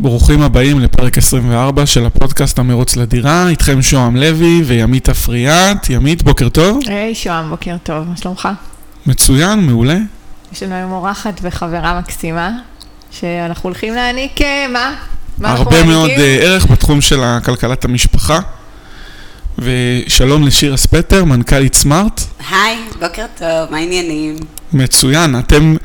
ברוכים הבאים לפרק 24 של הפודקאסט המרוץ לדירה, איתכם שוהם לוי וימית אפריאט. ימית, בוקר טוב. היי שוהם, בוקר טוב, מה שלומך? מצוין, מעולה. יש לנו היום אורחת וחברה מקסימה, שאנחנו הולכים להעניק, אה, מה? מה אנחנו הרבה מאוד? אה, ערך בתחום של כלכלת המשפחה. ושלום לשירה ספטר, מנכ"לית סמארט. היי, בוקר טוב, מה העניינים? מצוין, אתם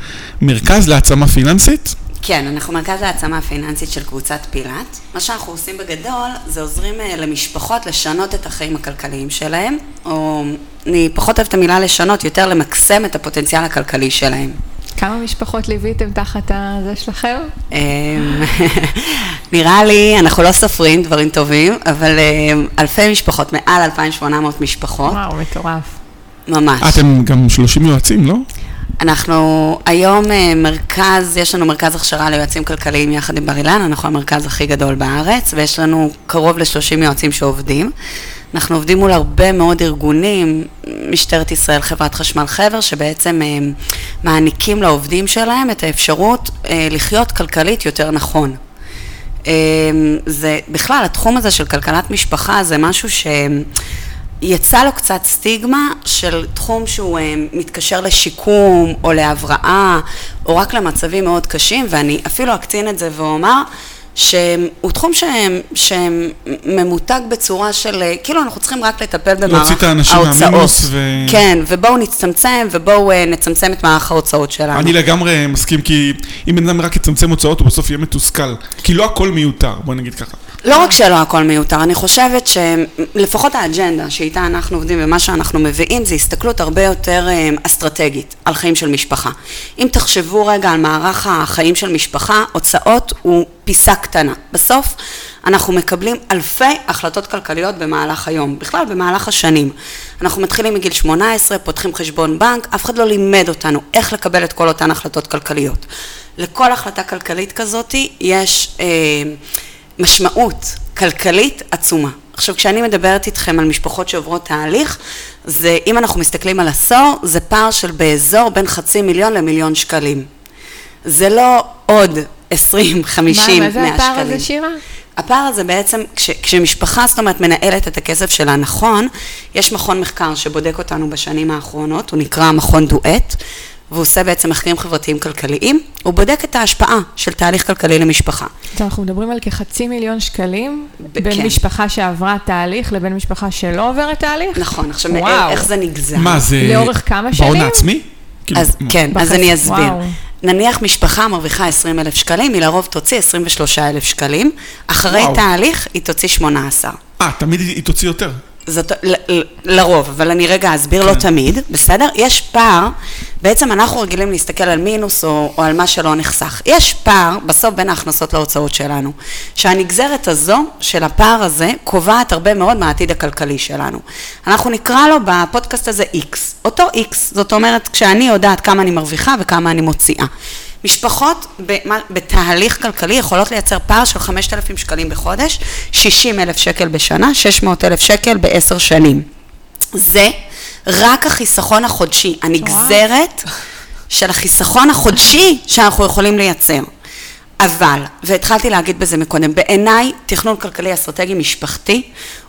מרכז להעצמה פיננסית? כן, אנחנו מרכז העצמה הפיננסית של קבוצת פילאט. מה שאנחנו עושים בגדול, זה עוזרים אה, למשפחות לשנות את החיים הכלכליים שלהם, או אני פחות אוהבת את המילה לשנות, יותר למקסם את הפוטנציאל הכלכלי שלהם. כמה משפחות ליוויתם תחת הזה שלכם? אמ, נראה לי, אנחנו לא סופרים דברים טובים, אבל אמ, אלפי משפחות, מעל 2,800 משפחות, וואו, מטורף. ממש. אתם גם 30 יועצים, לא? אנחנו היום אה, מרכז, יש לנו מרכז הכשרה ליועצים כלכליים יחד עם בר אילן, אנחנו המרכז הכי גדול בארץ, ויש לנו קרוב ל-30 יועצים שעובדים. אנחנו עובדים מול הרבה מאוד ארגונים, משטרת ישראל, חברת חשמל חבר, שבעצם אה, מעניקים לעובדים שלהם את האפשרות אה, לחיות כלכלית יותר נכון. זה, בכלל, התחום הזה של כלכלת משפחה זה משהו ש... יצא לו קצת סטיגמה של תחום שהוא אה, מתקשר לשיקום או להבראה או רק למצבים מאוד קשים ואני אפילו אקצין את זה ואומר שהוא תחום שממותג בצורה של אה, כאילו אנחנו צריכים רק לטפל במערך להוציא את האנשים ההוצאות. מהמינוס ו- כן, ובואו נצטמצם ובואו אה, נצמצם את מערך ההוצאות שלנו. אני לגמרי מסכים, כי אם בן אדם רק יצמצם הוצאות, הוא בסוף יהיה מתוסכל. כי לא הכל מיותר, בוא נגיד ככה. לא רק שלא הכל מיותר, אני חושבת שלפחות האג'נדה שאיתה אנחנו עובדים ומה שאנחנו מביאים זה הסתכלות הרבה יותר אה, אסטרטגית על חיים של משפחה. אם תחשבו רגע על מערך החיים של משפחה, הוצאות הוא פיסה קטנה. בסוף אנחנו מקבלים אלפי החלטות כלכליות במהלך היום, בכלל במהלך השנים. אנחנו מתחילים מגיל 18, פותחים חשבון בנק, אף אחד לא לימד אותנו איך לקבל את כל אותן החלטות כלכליות. לכל החלטה כלכלית כזאת יש... אה, משמעות כלכלית עצומה. עכשיו, כשאני מדברת איתכם על משפחות שעוברות תהליך, זה, אם אנחנו מסתכלים על עשור, זה פער של באזור בין חצי מיליון למיליון שקלים. זה לא עוד 20, 50, 100 מה, שקלים. מה זה הפער הזה, שירה? הפער הזה בעצם, כש, כשמשפחה, זאת אומרת, מנהלת את הכסף שלה נכון, יש מכון מחקר שבודק אותנו בשנים האחרונות, הוא נקרא מכון דואט, והוא עושה בעצם מחקרים חברתיים כלכליים, הוא בודק את ההשפעה של תהליך כלכלי למשפחה. אז אנחנו מדברים על כחצי מיליון שקלים ב- בין כן. משפחה שעברה תהליך לבין משפחה שלא עוברת תהליך? נכון, עכשיו וואו. איך זה נגזר? מה, זה... לאורך כמה שנים? בהון העצמי? כאילו, אז מה? כן, אז בחצי- אני אסביר. וואו. נניח משפחה מרוויחה 20 אלף שקלים, היא לרוב תוציא 23 אלף שקלים, אחרי וואו. תהליך היא תוציא 18. אה, תמיד היא תוציא יותר. זאת, ל, ל, לרוב, אבל אני רגע אסביר, לא תמיד, בסדר? יש פער, בעצם אנחנו רגילים להסתכל על מינוס או, או על מה שלא נחסך. יש פער בסוף בין ההכנסות להוצאות שלנו, שהנגזרת הזו של הפער הזה קובעת הרבה מאוד מהעתיד הכלכלי שלנו. אנחנו נקרא לו בפודקאסט הזה X, אותו X, זאת אומרת כשאני יודעת כמה אני מרוויחה וכמה אני מוציאה. משפחות בתהליך כלכלי יכולות לייצר פער של 5,000 שקלים בחודש, 60 אלף שקל בשנה, 600 אלף שקל בעשר שנים. זה רק החיסכון החודשי, הנגזרת של החיסכון החודשי שאנחנו יכולים לייצר. אבל, והתחלתי להגיד בזה מקודם, בעיניי תכנון כלכלי אסטרטגי משפחתי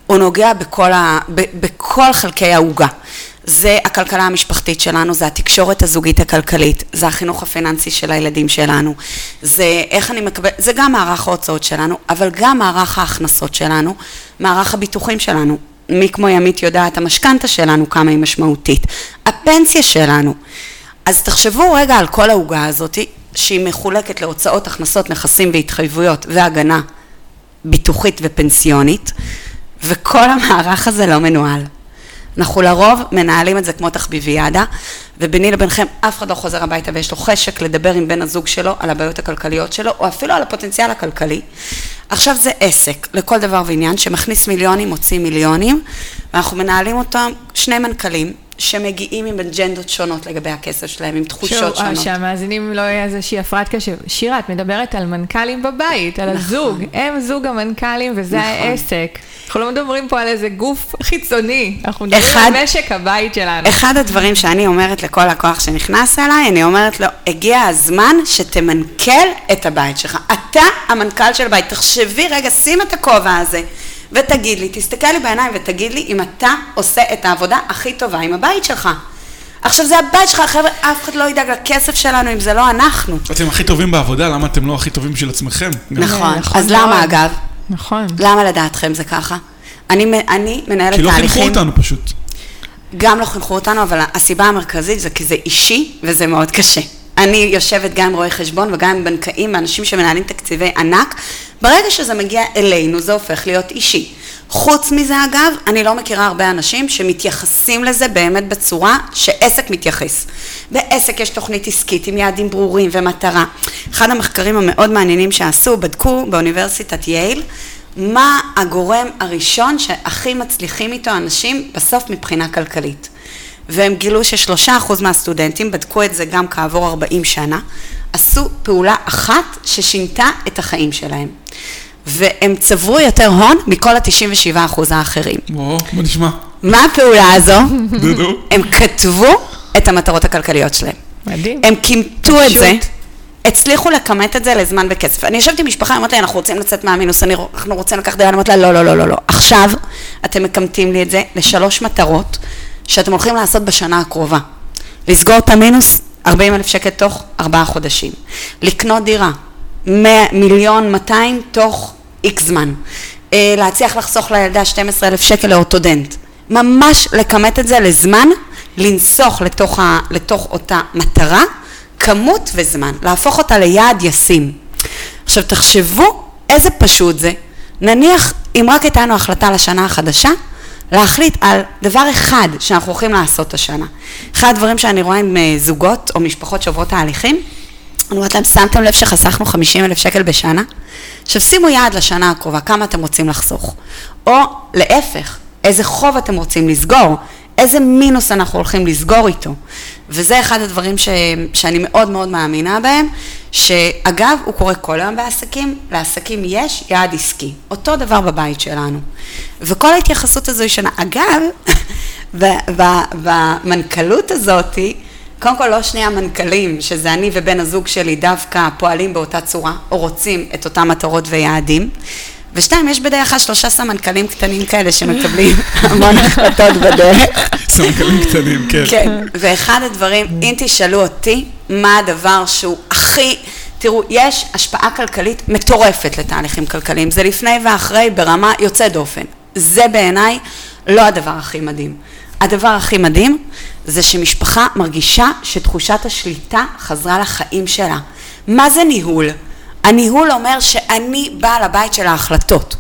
הוא נוגע בכל, ה, ב, בכל חלקי העוגה. זה הכלכלה המשפחתית שלנו, זה התקשורת הזוגית הכלכלית, זה החינוך הפיננסי של הילדים שלנו, זה איך אני מקבל, זה גם מערך ההוצאות שלנו, אבל גם מערך ההכנסות שלנו, מערך הביטוחים שלנו. מי כמו ימית יודעת, המשכנתה שלנו כמה היא משמעותית, הפנסיה שלנו. אז תחשבו רגע על כל העוגה הזאת, שהיא מחולקת להוצאות, הכנסות, נכסים והתחייבויות והגנה ביטוחית ופנסיונית, וכל המערך הזה לא מנוהל. אנחנו לרוב מנהלים את זה כמו תחביביאדה, וביני לבינכם אף אחד לא חוזר הביתה ויש לו חשק לדבר עם בן הזוג שלו על הבעיות הכלכליות שלו, או אפילו על הפוטנציאל הכלכלי. עכשיו זה עסק לכל דבר ועניין שמכניס מיליונים, מוציא מיליונים, ואנחנו מנהלים אותם שני מנכ"לים, שמגיעים עם אג'נדות שונות לגבי הכסף שלהם, עם תחושות שוב, שונות. שהמאזינים לא יהיה איזושהי הפרעת קשב. שירה, את מדברת על מנכ"לים בבית, על נכון. הזוג. הם זוג המנכ"לים וזה נכון. העסק. אנחנו לא מדברים פה על איזה גוף חיצוני, אנחנו מדברים אחד- על משק הבית שלנו. אחד הדברים שאני אומרת לכל לקוח שנכנס אליי, אני אומרת לו, הגיע הזמן שתמנכ"ל את הבית שלך. אתה המנכ"ל של הבית. תחשבי רגע, שים את הכובע הזה, ותגיד לי, תסתכל לי בעיניים ותגיד לי אם אתה עושה את העבודה הכי טובה עם הבית שלך. עכשיו, זה הבית שלך, חבר'ה, אף אחד לא ידאג לכסף שלנו אם זה לא אנחנו. אתם הכי טובים בעבודה, למה אתם לא הכי טובים בשביל עצמכם? נכון. נכון אז למה, מאוד. אגב? נכון. למה לדעתכם זה ככה? אני, אני מנהלת כי לא תהליכים... חינכו אותנו פשוט. גם לא חינכו אותנו, אבל הסיבה המרכזית זה כי זה אישי וזה מאוד קשה. אני יושבת גם עם רואי חשבון וגם עם בנקאים ואנשים שמנהלים תקציבי ענק. ברגע שזה מגיע אלינו זה הופך להיות אישי. חוץ מזה אגב, אני לא מכירה הרבה אנשים שמתייחסים לזה באמת בצורה שעסק מתייחס. בעסק יש תוכנית עסקית עם יעדים ברורים ומטרה. אחד המחקרים המאוד מעניינים שעשו, בדקו באוניברסיטת יייל, מה הגורם הראשון שהכי מצליחים איתו אנשים בסוף מבחינה כלכלית. והם גילו ששלושה אחוז מהסטודנטים, בדקו את זה גם כעבור 40 שנה, עשו פעולה אחת ששינתה את החיים שלהם. והם צברו יותר הון מכל ה-97 אחוז האחרים. וואו, בוא נשמע. מה הפעולה הזו? דודו. הם כתבו את המטרות הכלכליות שלהם. מדהים. הם כימתו את. זה, הצליחו לכמת את זה לזמן וכסף. אני יושבת עם משפחה, אומרת לי, אנחנו רוצים לצאת מהמינוס, אנחנו רוצים לקחת דירה, אני אומרת לה, לא, לא, לא, לא, לא. עכשיו אתם מכמתים לי את זה לשלוש מטרות שאתם הולכים לעשות בשנה הקרובה. לסגור את המינוס, 40 אלף שקל תוך ארבעה חודשים. לקנות דירה, 100, מיליון 200 תוך איקס זמן. אה, להצליח לחסוך לילדה 12 אלף שקל לאורתודנט. ממש לכמת את זה לזמן, לנסוך לתוך, ה, לתוך אותה מטרה, כמות וזמן, להפוך אותה ליעד ישים. עכשיו תחשבו איזה פשוט זה, נניח אם רק הייתה לנו החלטה לשנה החדשה, להחליט על דבר אחד שאנחנו הולכים לעשות השנה. אחד הדברים שאני רואה עם אה, זוגות או משפחות שעוברות תהליכים, אני אומרת להם, שמתם לב שחסכנו 50 אלף שקל בשנה? עכשיו שימו יעד לשנה הקרובה, כמה אתם רוצים לחסוך. או להפך, איזה חוב אתם רוצים לסגור, איזה מינוס אנחנו הולכים לסגור איתו. וזה אחד הדברים ש... שאני מאוד מאוד מאמינה בהם, שאגב, הוא קורה כל היום בעסקים, לעסקים יש יעד עסקי. אותו דבר בבית שלנו. וכל ההתייחסות הזו היא שונה. אגב, במנכ"לות הזאתי, קודם כל לא שני המנכ"לים, שזה אני ובן הזוג שלי דווקא פועלים באותה צורה, או רוצים את אותם מטרות ויעדים. ושתיים, יש בדרך כלל שלושה סמנכ"לים קטנים כאלה שמקבלים המון החלטות בדרך. סמנכ"לים קטנים, כן. כן, ואחד הדברים, אם תשאלו אותי, מה הדבר שהוא הכי... תראו, יש השפעה כלכלית מטורפת לתהליכים כלכליים, זה לפני ואחרי ברמה יוצאת דופן. זה בעיניי לא הדבר הכי מדהים. הדבר הכי מדהים זה שמשפחה מרגישה שתחושת השליטה חזרה לחיים שלה. מה זה ניהול? הניהול אומר שאני בעל הבית של ההחלטות.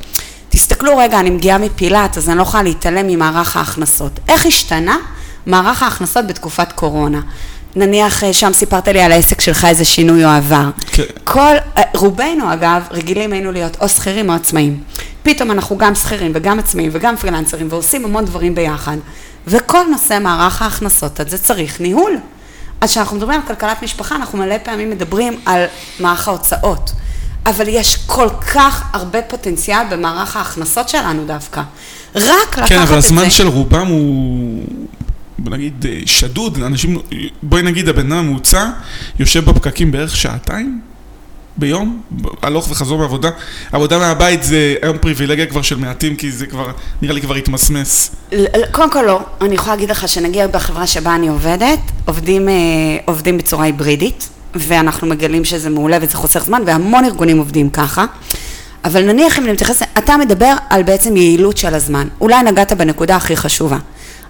תסתכלו רגע, אני מגיעה מפילת, אז אני לא יכולה להתעלם ממערך ההכנסות. איך השתנה מערך ההכנסות בתקופת קורונה? נניח אה, שם סיפרת לי על העסק שלך איזה שינוי או עבר. כן. כל, אה, רובנו אגב, רגילים היינו להיות או שכירים או עצמאים. פתאום אנחנו גם שכירים וגם עצמאים וגם פרילנסרים ועושים המון דברים ביחד. וכל נושא מערך ההכנסות הזה צריך ניהול. אז כשאנחנו מדברים על כלכלת משפחה, אנחנו מלא פעמים מדברים על מערך ההוצאות. אבל יש כל כך הרבה פוטנציאל במערך ההכנסות שלנו דווקא. רק לקחת את זה. כן, אבל הזמן של רובם הוא, בוא נגיד, אה, שדוד. אנשים, בואי נגיד, הבן אדם הממוצע יושב בפקקים בערך שעתיים ביום, הלוך וחזור מעבודה. עבודה מהבית זה היום פריבילגיה כבר של מעטים, כי זה כבר, נראה לי כבר התמסמס. קודם כל לא, אני יכולה להגיד לך שנגיע בחברה שבה אני עובדת, עובדים, אה, עובדים בצורה היברידית, ואנחנו מגלים שזה מעולה וזה חוסך זמן, והמון ארגונים עובדים ככה. אבל נניח אם אני מתייחס, אתה מדבר על בעצם יעילות של הזמן. אולי נגעת בנקודה הכי חשובה.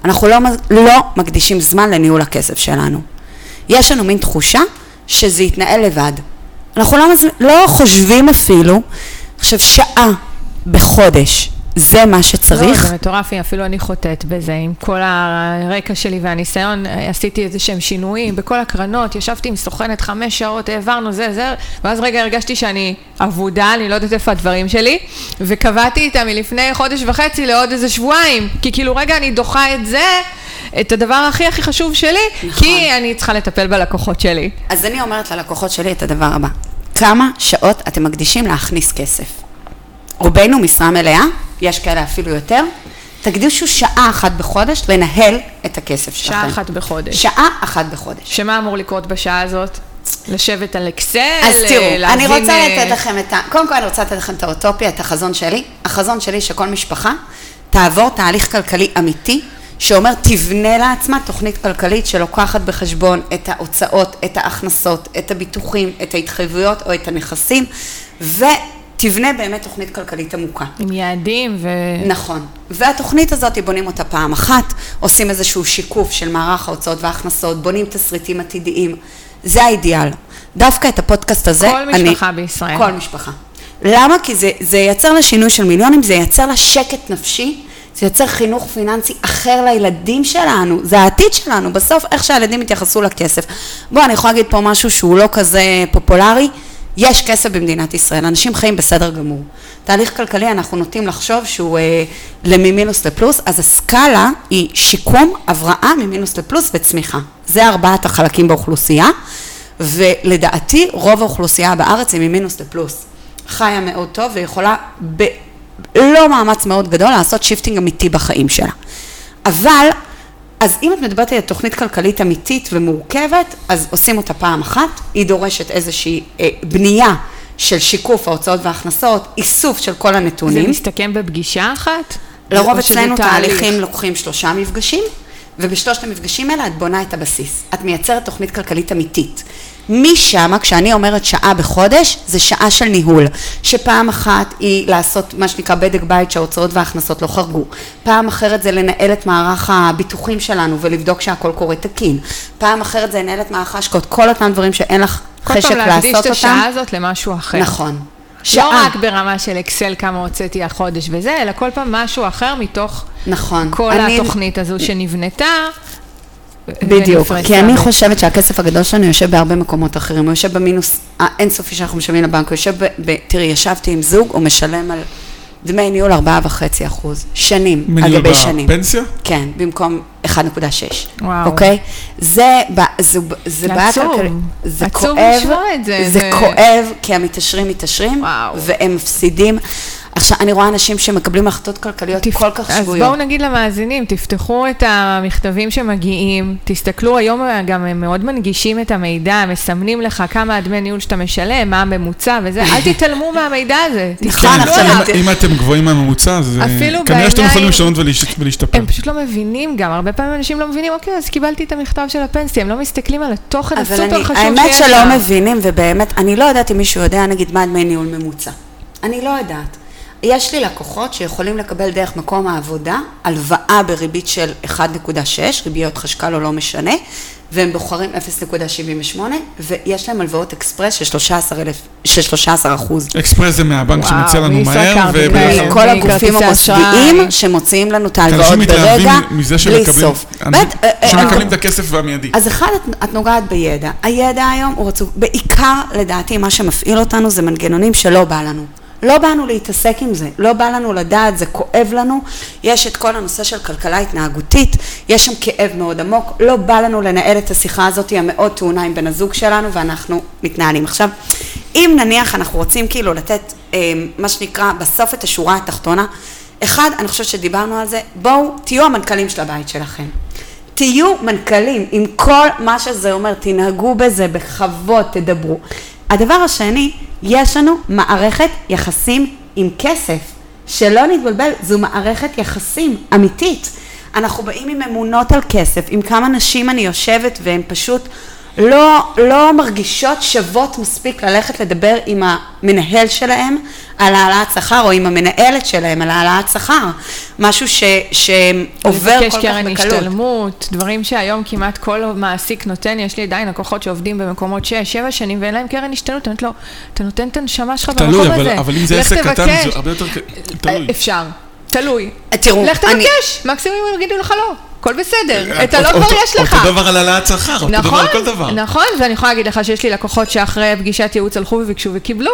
אנחנו לא, לא מקדישים זמן לניהול הכסף שלנו. יש לנו מין תחושה שזה יתנהל לבד. אנחנו לא. לא חושבים אפילו, עכשיו שעה בחודש, זה מה לא, שצריך. זה מטורף, אפילו אני חוטאת בזה, עם כל הרקע שלי והניסיון, עשיתי איזה שהם שינויים בכל הקרנות, ישבתי עם סוכנת חמש שעות, העברנו זה, זה, ואז רגע הרגשתי שאני אבודה, אני לא יודעת איפה הדברים שלי, וקבעתי איתה מלפני חודש וחצי לעוד איזה שבועיים, כי כאילו רגע אני דוחה את זה, את הדבר הכי הכי חשוב שלי, נכון. כי אני צריכה לטפל בלקוחות שלי. אז אני אומרת ללקוחות שלי את הדבר הבא, כמה שעות אתם מקדישים להכניס כסף? רובנו משרה מלאה, יש כאלה אפילו יותר, תקדישו שעה אחת בחודש לנהל את הכסף שלכם. שעה אחת בחודש. שעה אחת בחודש. שמה אמור לקרות בשעה הזאת? לשבת על אקסל, אז תראו, אני להבין, רוצה אה, לתת לכם את ה... קודם כל אני רוצה לתת לכם את האוטופיה, את החזון שלי. החזון שלי שכל משפחה תעבור תהליך כלכלי אמיתי, שאומר תבנה לעצמה תוכנית כלכלית שלוקחת בחשבון את ההוצאות, את ההכנסות, את הביטוחים, את ההתחייבויות או את הנכסים, ותבנה באמת תוכנית כלכלית עמוקה. עם יעדים ו... נכון. והתוכנית הזאת, בונים אותה פעם אחת, עושים איזשהו שיקוף של מערך ההוצאות וההכנסות, בונים תסריטים עתידיים. זה האידיאל. דווקא את הפודקאסט הזה, כל אני... משפחה בישראל. כל משפחה. למה? כי זה, זה ייצר לה שינוי של מיליונים, זה ייצר לה שקט נפשי, זה ייצר חינוך פיננסי אחר לילדים שלנו, זה העתיד שלנו, בסוף איך שהילדים יתייחסו לכסף. בואו, אני יכולה להגיד פה משהו שהוא לא כזה פופולרי, יש כסף במדינת ישראל, אנשים חיים בסדר גמור. תהליך כלכלי, אנחנו נוטים לחשוב שהוא אה, לממינוס לפלוס, אז הסקאלה היא שיקום, הבראה ממינוס לפלוס וצמיחה. זה ארבעת החלקים באוכלוסייה, ולדעתי רוב האוכלוסייה בארץ היא ממינוס לפלוס. חיה מאוד טוב ויכולה בלא מאמץ מאוד גדול לעשות shifting אמיתי בחיים שלה. אבל, אז אם את מדברת על תוכנית כלכלית אמיתית ומורכבת, אז עושים אותה פעם אחת, היא דורשת איזושהי אה, בנייה של שיקוף ההוצאות וההכנסות, איסוף של כל זה הנתונים. מסתכם בפגישה אחת? לרוב אצלנו תהליך? תהליכים לוקחים שלושה מפגשים, ובשלושת המפגשים האלה את בונה את הבסיס. את מייצרת תוכנית כלכלית אמיתית. משם, כשאני אומרת שעה בחודש, זה שעה של ניהול. שפעם אחת היא לעשות מה שנקרא בדק בית שההוצאות וההכנסות לא חרגו. פעם אחרת זה לנהל את מערך הביטוחים שלנו ולבדוק שהכל קורה תקין. פעם אחרת זה לנהל את מערך ההשקעות, כל אותם דברים שאין לך כל חשק פעם לעשות אותם. להקדיש את השעה הזאת למשהו אחר. נכון. לא רק ברמה של אקסל כמה הוצאתי החודש וזה, אלא כל פעם משהו אחר מתוך נכון. כל אני- התוכנית הזו שנבנתה. בדיוק. כי אני חושבת שהכסף הגדול שלנו יושב בהרבה מקומות אחרים, הוא יושב במינוס האינסופי שאנחנו משלמים לבנק, הוא יושב ב... ב תראי, ישבתי עם זוג, הוא משלם על דמי ניהול 4.5 אחוז, שנים, על מניהול גבי שנים. בפנסיה? כן, במקום 1.6. וואו. אוקיי? זה, ב- זו- זה בעיה עצוב. כלכלית. זה עצוב כואב. לשמוע את זה, זה זה- כואב, כי המתעשרים מתעשרים. והם מפסידים. עכשיו, אני רואה אנשים שמקבלים החלטות כלכליות תפ- כל כך אז שגויות. בואו נגיד למאזינים, תפתחו את המכתבים שמגיעים, תסתכלו, היום גם הם מאוד מנגישים את המידע, מסמנים לך כמה הדמי ניהול שאתה משלם, מה הממוצע וזה, אל תתעלמו מהמידע הזה, נכון, תסתכלו עכשיו, עליו. אם- אם אתם גבוהים מהממוצע, אז אה, כנראה שאתם יכולים לשנות ולהש- ולהשתפר. הם פשוט לא מבינים גם, הרבה פעמים אנשים לא מבינים, אוקיי, אז קיבלתי את המכתב של הפנסיה, הם לא מסתכלים על התוכן הסופר חשוב האמת שיש שלא שם. מבינים, ובאמת, אני לא יודעת אם מישהו יודע, נגיד, מה דמי ניהול ממוצע. אני לא יודעת. יש לי לקוחות שיכולים לקבל דרך מקום העבודה הלוואה בריבית של 1.6, ריביות חשכ"ל או לא משנה, והם בוחרים 0.78, ויש להם הלוואות אקספרס של 13,000, של 13 אחוז. אקספרס זה מהבנק וואו, שמציע לנו מהר, וכאלה. ובדרך כל הגופים המוסדיים. שמוציאים לנו את ההלוואות ברגע, בלי סוף. אה, אה, שמקבלים אה, את הכסף והמיידי. אז אחד, את, את נוגעת בידע. הידע היום הוא רצוף. בעיקר, לדעתי, מה שמפעיל אותנו זה מנגנונים שלא בא לנו. לא באנו להתעסק עם זה, לא בא לנו לדעת, זה כואב לנו. יש את כל הנושא של כלכלה התנהגותית, יש שם כאב מאוד עמוק, לא בא לנו לנהל את השיחה הזאת המאוד טעונה עם בן הזוג שלנו, ואנחנו מתנהלים. עכשיו, אם נניח אנחנו רוצים כאילו לתת, אה, מה שנקרא, בסוף את השורה התחתונה, אחד, אני חושבת שדיברנו על זה, בואו, תהיו המנכ"לים של הבית שלכם. תהיו מנכ"לים עם כל מה שזה אומר, תנהגו בזה בכבוד, תדברו. הדבר השני, יש לנו מערכת יחסים עם כסף. שלא נתבלבל, זו מערכת יחסים אמיתית. אנחנו באים עם אמונות על כסף, עם כמה נשים אני יושבת והן פשוט לא, לא מרגישות שוות מספיק ללכת לדבר עם המנהל שלהם על העלאת שכר, או עם המנהלת שלהם על העלאת שכר. משהו ש, שעובר כל לבקש כך קרן בקלות. השתלמות, דברים שהיום כמעט כל מעסיק נותן, יש לי עדיין לקוחות שעובדים במקומות 6-7 שנים ואין להם קרן השתלמות, אני אומרת לו, אתה נותן את הנשמה שלך במקום תלוי, הזה. אבל- אבל אם זה לך עסק קטן, תבקש. זה הרבה יותר... ק- תלוי. אפשר, תלוי. תראו, לך אני- תבקש, מקסימום הם יגידו לך לא, הכל בסדר, את אותו- הלא כבר יש לך. אותו דבר על העלאת שכר, אותו דבר נכון, על כל דבר. נכון, ואני יכולה להגיד לך שיש לי לקוחות שאחרי פגישת ייעוץ הלכו וביקשו וקיבלו.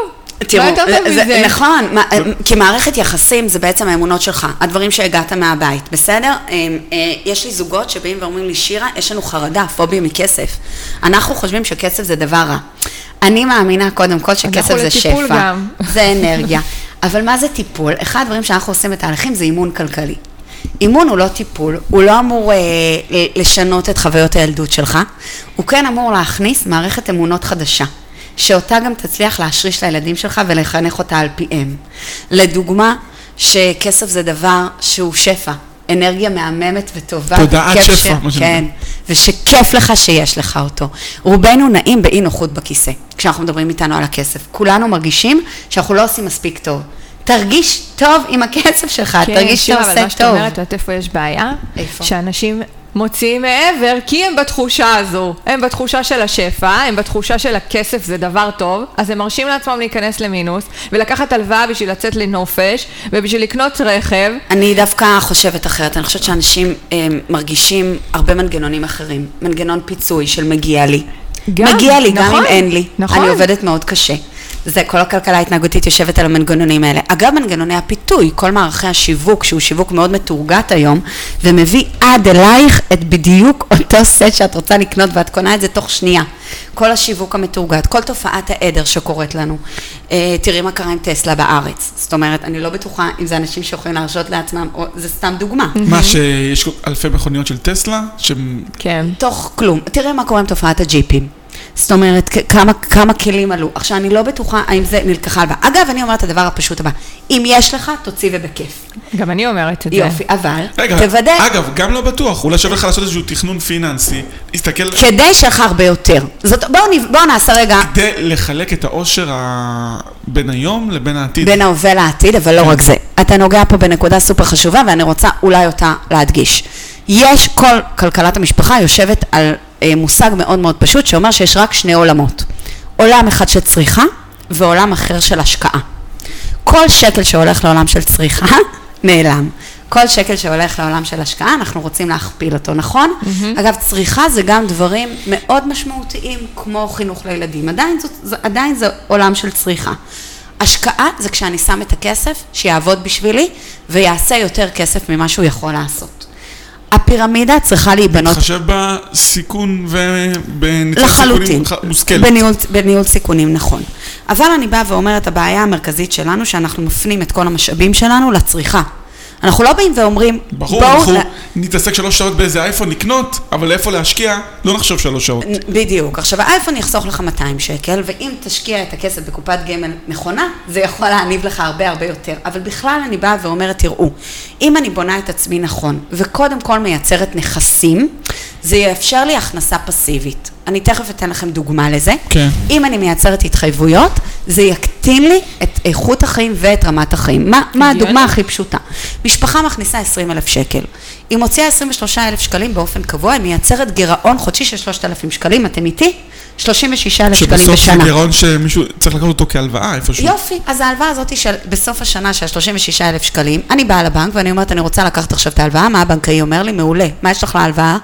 תראו, מה יותר טוב זה- מזה? נכון, מה- כי מערכת יחסים זה בעצם האמונות שלך, הדברים שהגעת מהבית, בסדר? אמ, אה, יש לי זוגות שבאים ואומרים לי, שירה, יש לנו חרדה, פוביה מכסף. אנחנו חושבים שכסף זה דבר רע. אני מאמינה קודם כל שכסף זה שפע. לטיפול גם. זה אנרגיה. אבל מה זה טיפול? אחד הדברים שאנחנו עושים בתהליכים זה אימון כלכלי. אימון הוא לא טיפול, הוא לא אמור אה, לשנות את חוויות הילדות שלך, הוא כן אמור להכניס מערכת אמונות חדשה, שאותה גם תצליח להשריש לילדים שלך ולחנך אותה על פיהם. לדוגמה, שכסף זה דבר שהוא שפע, אנרגיה מהממת וטובה. תודעת שפע, מה שנקרא. כן, ושכיף לך שיש לך אותו. רובנו נעים באי נוחות בכיסא, כשאנחנו מדברים איתנו על הכסף. כולנו מרגישים שאנחנו לא עושים מספיק טוב. תרגיש טוב עם הכסף שלך, כן, תרגיש שירה, שאתה אבל עושה מה שאת טוב. אומרת, את יודעת איפה יש בעיה? איפה? שאנשים מוציאים מעבר, כי הם בתחושה הזו. הם בתחושה של השפע, הם בתחושה של הכסף זה דבר טוב, אז הם מרשים לעצמם להיכנס למינוס, ולקחת הלוואה בשביל לצאת לנופש, ובשביל לקנות רכב. אני דווקא חושבת אחרת, אני חושבת שאנשים אה, מרגישים הרבה מנגנונים אחרים. מנגנון פיצוי של מגיע לי. גם, מגיע לי, גם נכון, אם אין לי. נכון. אני עובדת מאוד קשה. זה, כל הכלכלה ההתנהגותית יושבת על המנגנונים האלה. אגב, מנגנוני הפיתוי, כל מערכי השיווק, שהוא שיווק מאוד מתורגת היום, ומביא עד אלייך את בדיוק אותו סט שאת רוצה לקנות, ואת קונה את זה תוך שנייה. כל השיווק המתורגת, כל תופעת העדר שקורית לנו. אה, תראי מה קרה עם טסלה בארץ. זאת אומרת, אני לא בטוחה אם זה אנשים שיכולים להרשות לעצמם, או זה סתם דוגמה. מה, שיש אלפי מכוניות של טסלה, שהם... כן. תוך כלום. תראה מה קורה עם תופעת הג'יפים. זאת אומרת, כמה, כמה כלים עלו. עכשיו, אני לא בטוחה האם זה נלקחה הלוואה. אגב, אני אומרת את הדבר הפשוט הבא, אם יש לך, תוציא ובכיף. גם אני אומרת את זה. יופי, אבל, רגע, תוודא, אגב, גם לא בטוח, אולי שווה לך לעשות איזשהו תכנון פיננסי, להסתכל כדי שיהיה לך הרבה יותר. זאת, בואו בואו נעשה רגע כדי לחלק את העושר ה- בין היום לבין העתיד. בין ההווה לעתיד, אבל לא רק זה. אתה נוגע פה בנקודה סופר חשובה, ואני רוצה אולי אותה להדגיש. יש, כל כלכלת המשפחה יושבת על מושג מאוד מאוד פשוט, שאומר שיש רק שני עולמות. עולם אחד של צריכה, ועולם אחר של השקעה. כל שקל שהולך לעולם של צריכה, נעלם. כל שקל שהולך לעולם של השקעה, אנחנו רוצים להכפיל אותו, נכון? Mm-hmm. אגב, צריכה זה גם דברים מאוד משמעותיים, כמו חינוך לילדים. עדיין, זאת, זה, עדיין זה עולם של צריכה. השקעה זה כשאני שם את הכסף, שיעבוד בשבילי, ויעשה יותר כסף ממה שהוא יכול לעשות. הפירמידה צריכה להיבנות להתחשב בסיכון לחלוטין. סיכונים מושכלת. בניהול, בניהול סיכונים, נכון. אבל אני באה ואומרת, הבעיה המרכזית שלנו, שאנחנו מפנים את כל המשאבים שלנו לצריכה. אנחנו לא באים ואומרים, ברור, בואו... אנחנו נ- נתעסק שלוש שעות באיזה אייפון לקנות, אבל איפה להשקיע, לא נחשוב שלוש שעות. בדיוק. עכשיו, האייפון יחסוך לך 200 שקל, ואם תשקיע את הכסף בקופת גמל נכונה, זה יכול להניב לך הרבה הרבה יותר. אבל בכלל אני באה ואומרת, תראו, אם אני בונה את עצמי נכון, וקודם כל מייצרת נכסים, זה יאפשר לי הכנסה פסיבית. אני תכף אתן לכם דוגמה לזה. כן. אם אני מייצרת התחייבויות, זה יקטין לי את איכות החיים ואת רמת החיים. מה, מה. הדוגמה הכי פשוטה? משפחה מכניסה 20 אלף שקל. היא מוציאה 23 אלף שקלים באופן קבוע, היא מייצרת גירעון חודשי של 3,000 שקלים, אתם איתי? 36 אלף שקלים שבסוף זה בשנה. גירעון שמישהו צריך לקחת אותו כהלוואה איפשהו. יופי, אז ההלוואה הזאת של בסוף השנה של 36 אלף שקלים, אני באה לבנק ואני אומרת, אני רוצה לקחת עכשיו את ההלוואה, מה הבנקאי אומר לי? מעולה. מה יש לך להלוואה?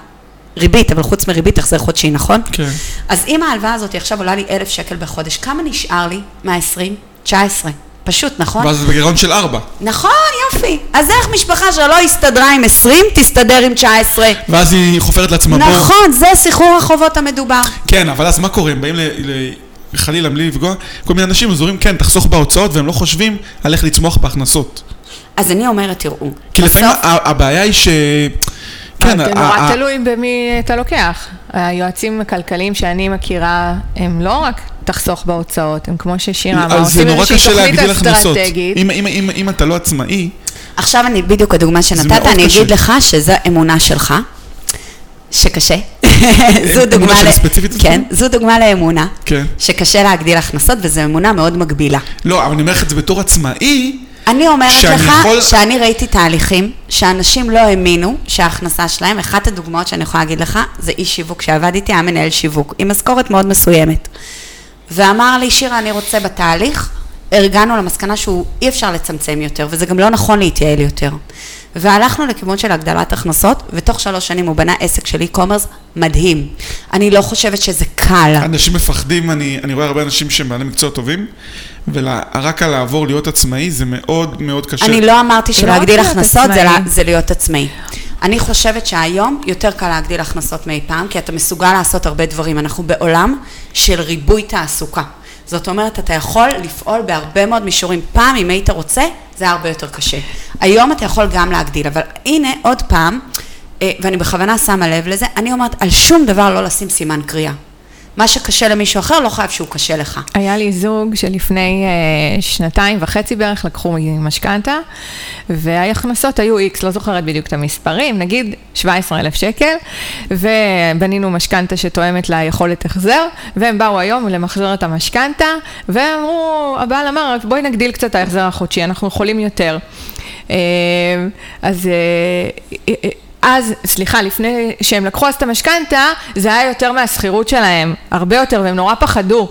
ריבית, אבל חוץ מריבית החזר חודשי, נכון? כן. אז אם ההלוואה הזאת עכשיו עולה לי אלף שקל בחודש, כמה נשאר לי מה-20? 19. פשוט, נכון? ואז זה בגירעון של ארבע. נכון, יופי. אז איך משפחה שלא הסתדרה עם 20, תסתדר עם 19? ואז היא חופרת לעצמה בור. נכון, זה סחרור החובות המדובר. כן, אבל אז מה קורה? הם באים ל... ל... חלילה, בלי לפגוע, כל מיני אנשים אומרים, כן, תחסוך בהוצאות, והם לא חושבים על איך לצמוח בהכנסות. אז אני אומרת, תראו, כי לפעמים בסוף- ה- הבעיה היא ש... כן, זה נורא תלוי במי אתה לוקח. היועצים הכלכליים שאני מכירה, הם לא רק תחסוך בהוצאות, הם כמו ששירה אמרה, עושים נורא איזושהי תוכנית. אסטרטגית. אם- אם- אם- אם אתה לא עצמאי, עכשיו אני, בדיוק הדוגמה שנתת, אני קשה. אגיד לך שזו אמונה שלך, שקשה. זו דוגמה ל... כן, זו דוגמה לאמונה, כן. שקשה להגדיל הכנסות, וזו אמונה מאוד מגבילה. לא, אבל אני אומר לך את זה בתור עצמאי, אני אומרת שאני לך יכול- שאני ראיתי תהליכים שאנשים לא האמינו שההכנסה שלהם, אחת הדוגמאות שאני יכולה להגיד לך, זה איש שיווק שעבד איתי, היה מנהל שיווק, עם משכורת מאוד מסוימת. ואמר לי, שירה, אני רוצה בתהליך, הגענו למסקנה שהוא אי אפשר לצמצם יותר, וזה גם לא נכון להתייעל יותר. והלכנו לכיוון של הגדלת הכנסות, ותוך שלוש שנים הוא בנה עסק של e-commerce מדהים. אני לא חושבת שזה קל. אנשים מפחדים, אני, אני רואה הרבה אנשים שהם בעלי מקצוע טובים, ורק על לעבור להיות עצמאי זה מאוד מאוד קשה. אני לא אמרתי לא שלהגדיל להיות הכנסות זה, זה להיות עצמאי. אני חושבת שהיום יותר קל להגדיל הכנסות מאי פעם, כי אתה מסוגל לעשות הרבה דברים. אנחנו בעולם של ריבוי תעסוקה. זאת אומרת, אתה יכול לפעול בהרבה מאוד מישורים. פעם, אם היית רוצה, זה היה הרבה יותר קשה. היום אתה יכול גם להגדיל, אבל הנה, עוד פעם, אה, ואני בכוונה שמה לב לזה, אני אומרת, על שום דבר לא לשים סימן קריאה. מה שקשה למישהו אחר לא חייב שהוא קשה לך. היה לי זוג שלפני אה, שנתיים וחצי בערך לקחו משכנתה, וההכנסות היו איקס, לא זוכרת בדיוק את המספרים, נגיד 17,000 שקל, ובנינו משכנתה שתואמת ליכולת החזר, והם באו היום למחזר את המשכנתה, ואמרו, הבעל אמר, בואי נגדיל קצת ההחזר החודשי, אנחנו יכולים יותר. אה, אז... אז, סליחה, לפני שהם לקחו אז את המשכנתה, זה היה יותר מהשכירות שלהם, הרבה יותר, והם נורא פחדו.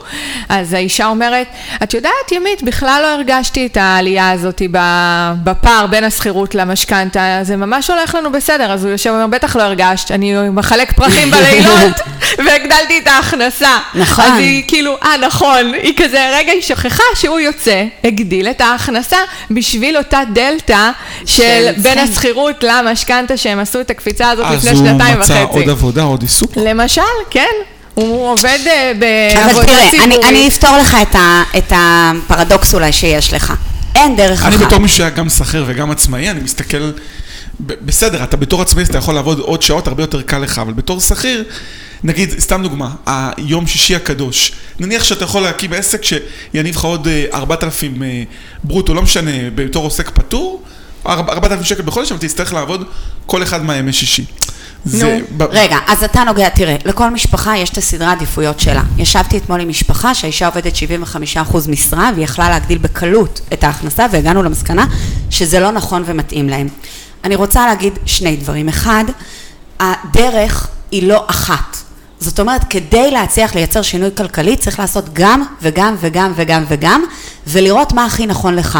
אז האישה אומרת, את יודעת, ימית, בכלל לא הרגשתי את העלייה הזאת בפער בין השכירות למשכנתה, זה ממש הולך לנו בסדר. אז הוא יושב ואומר, בטח לא הרגשת, אני מחלק פרחים בלילות, והגדלתי את ההכנסה. נכון. אז היא כאילו, אה, נכון, היא כזה, רגע, היא שכחה שהוא יוצא, הגדיל את ההכנסה בשביל אותה דלתא של של בין כן. השכירות למשכנתה שהם עשו את הקפיצה הזאת אז לפני הוא שנתיים מצא וחצי. עוד עבודה, עוד עיסוק. למשל, כן. הוא עובד אה, אבל בעבודה תראה, אני, ציבורית. אני אפתור לך את, ה, את הפרדוקס אולי שיש לך. אין דרך אחת. אני בתור מי שהיה גם שכיר וגם עצמאי, אני מסתכל, בסדר, אתה בתור עצמאי אז אתה יכול לעבוד עוד שעות, הרבה יותר קל לך, אבל בתור שכיר, נגיד, סתם דוגמה, היום שישי הקדוש, נניח שאתה יכול להקים עסק שיניב לך עוד אה, 4,000 אה, ברוטו, לא משנה, בתור עוסק פטור, 4,000 שקל בחודש, אבל תצטרך לעבוד כל אחד מהימי שישי. זה, ב- רגע, אז אתה נוגע, תראה, לכל משפחה יש את הסדרי העדיפויות שלה. ישבתי אתמול עם משפחה שהאישה עובדת 75% משרה והיא יכלה להגדיל בקלות את ההכנסה והגענו למסקנה שזה לא נכון ומתאים להם. אני רוצה להגיד שני דברים. אחד, הדרך היא לא אחת. זאת אומרת, כדי להצליח לייצר שינוי כלכלי צריך לעשות גם וגם וגם וגם וגם ולראות מה הכי נכון לך.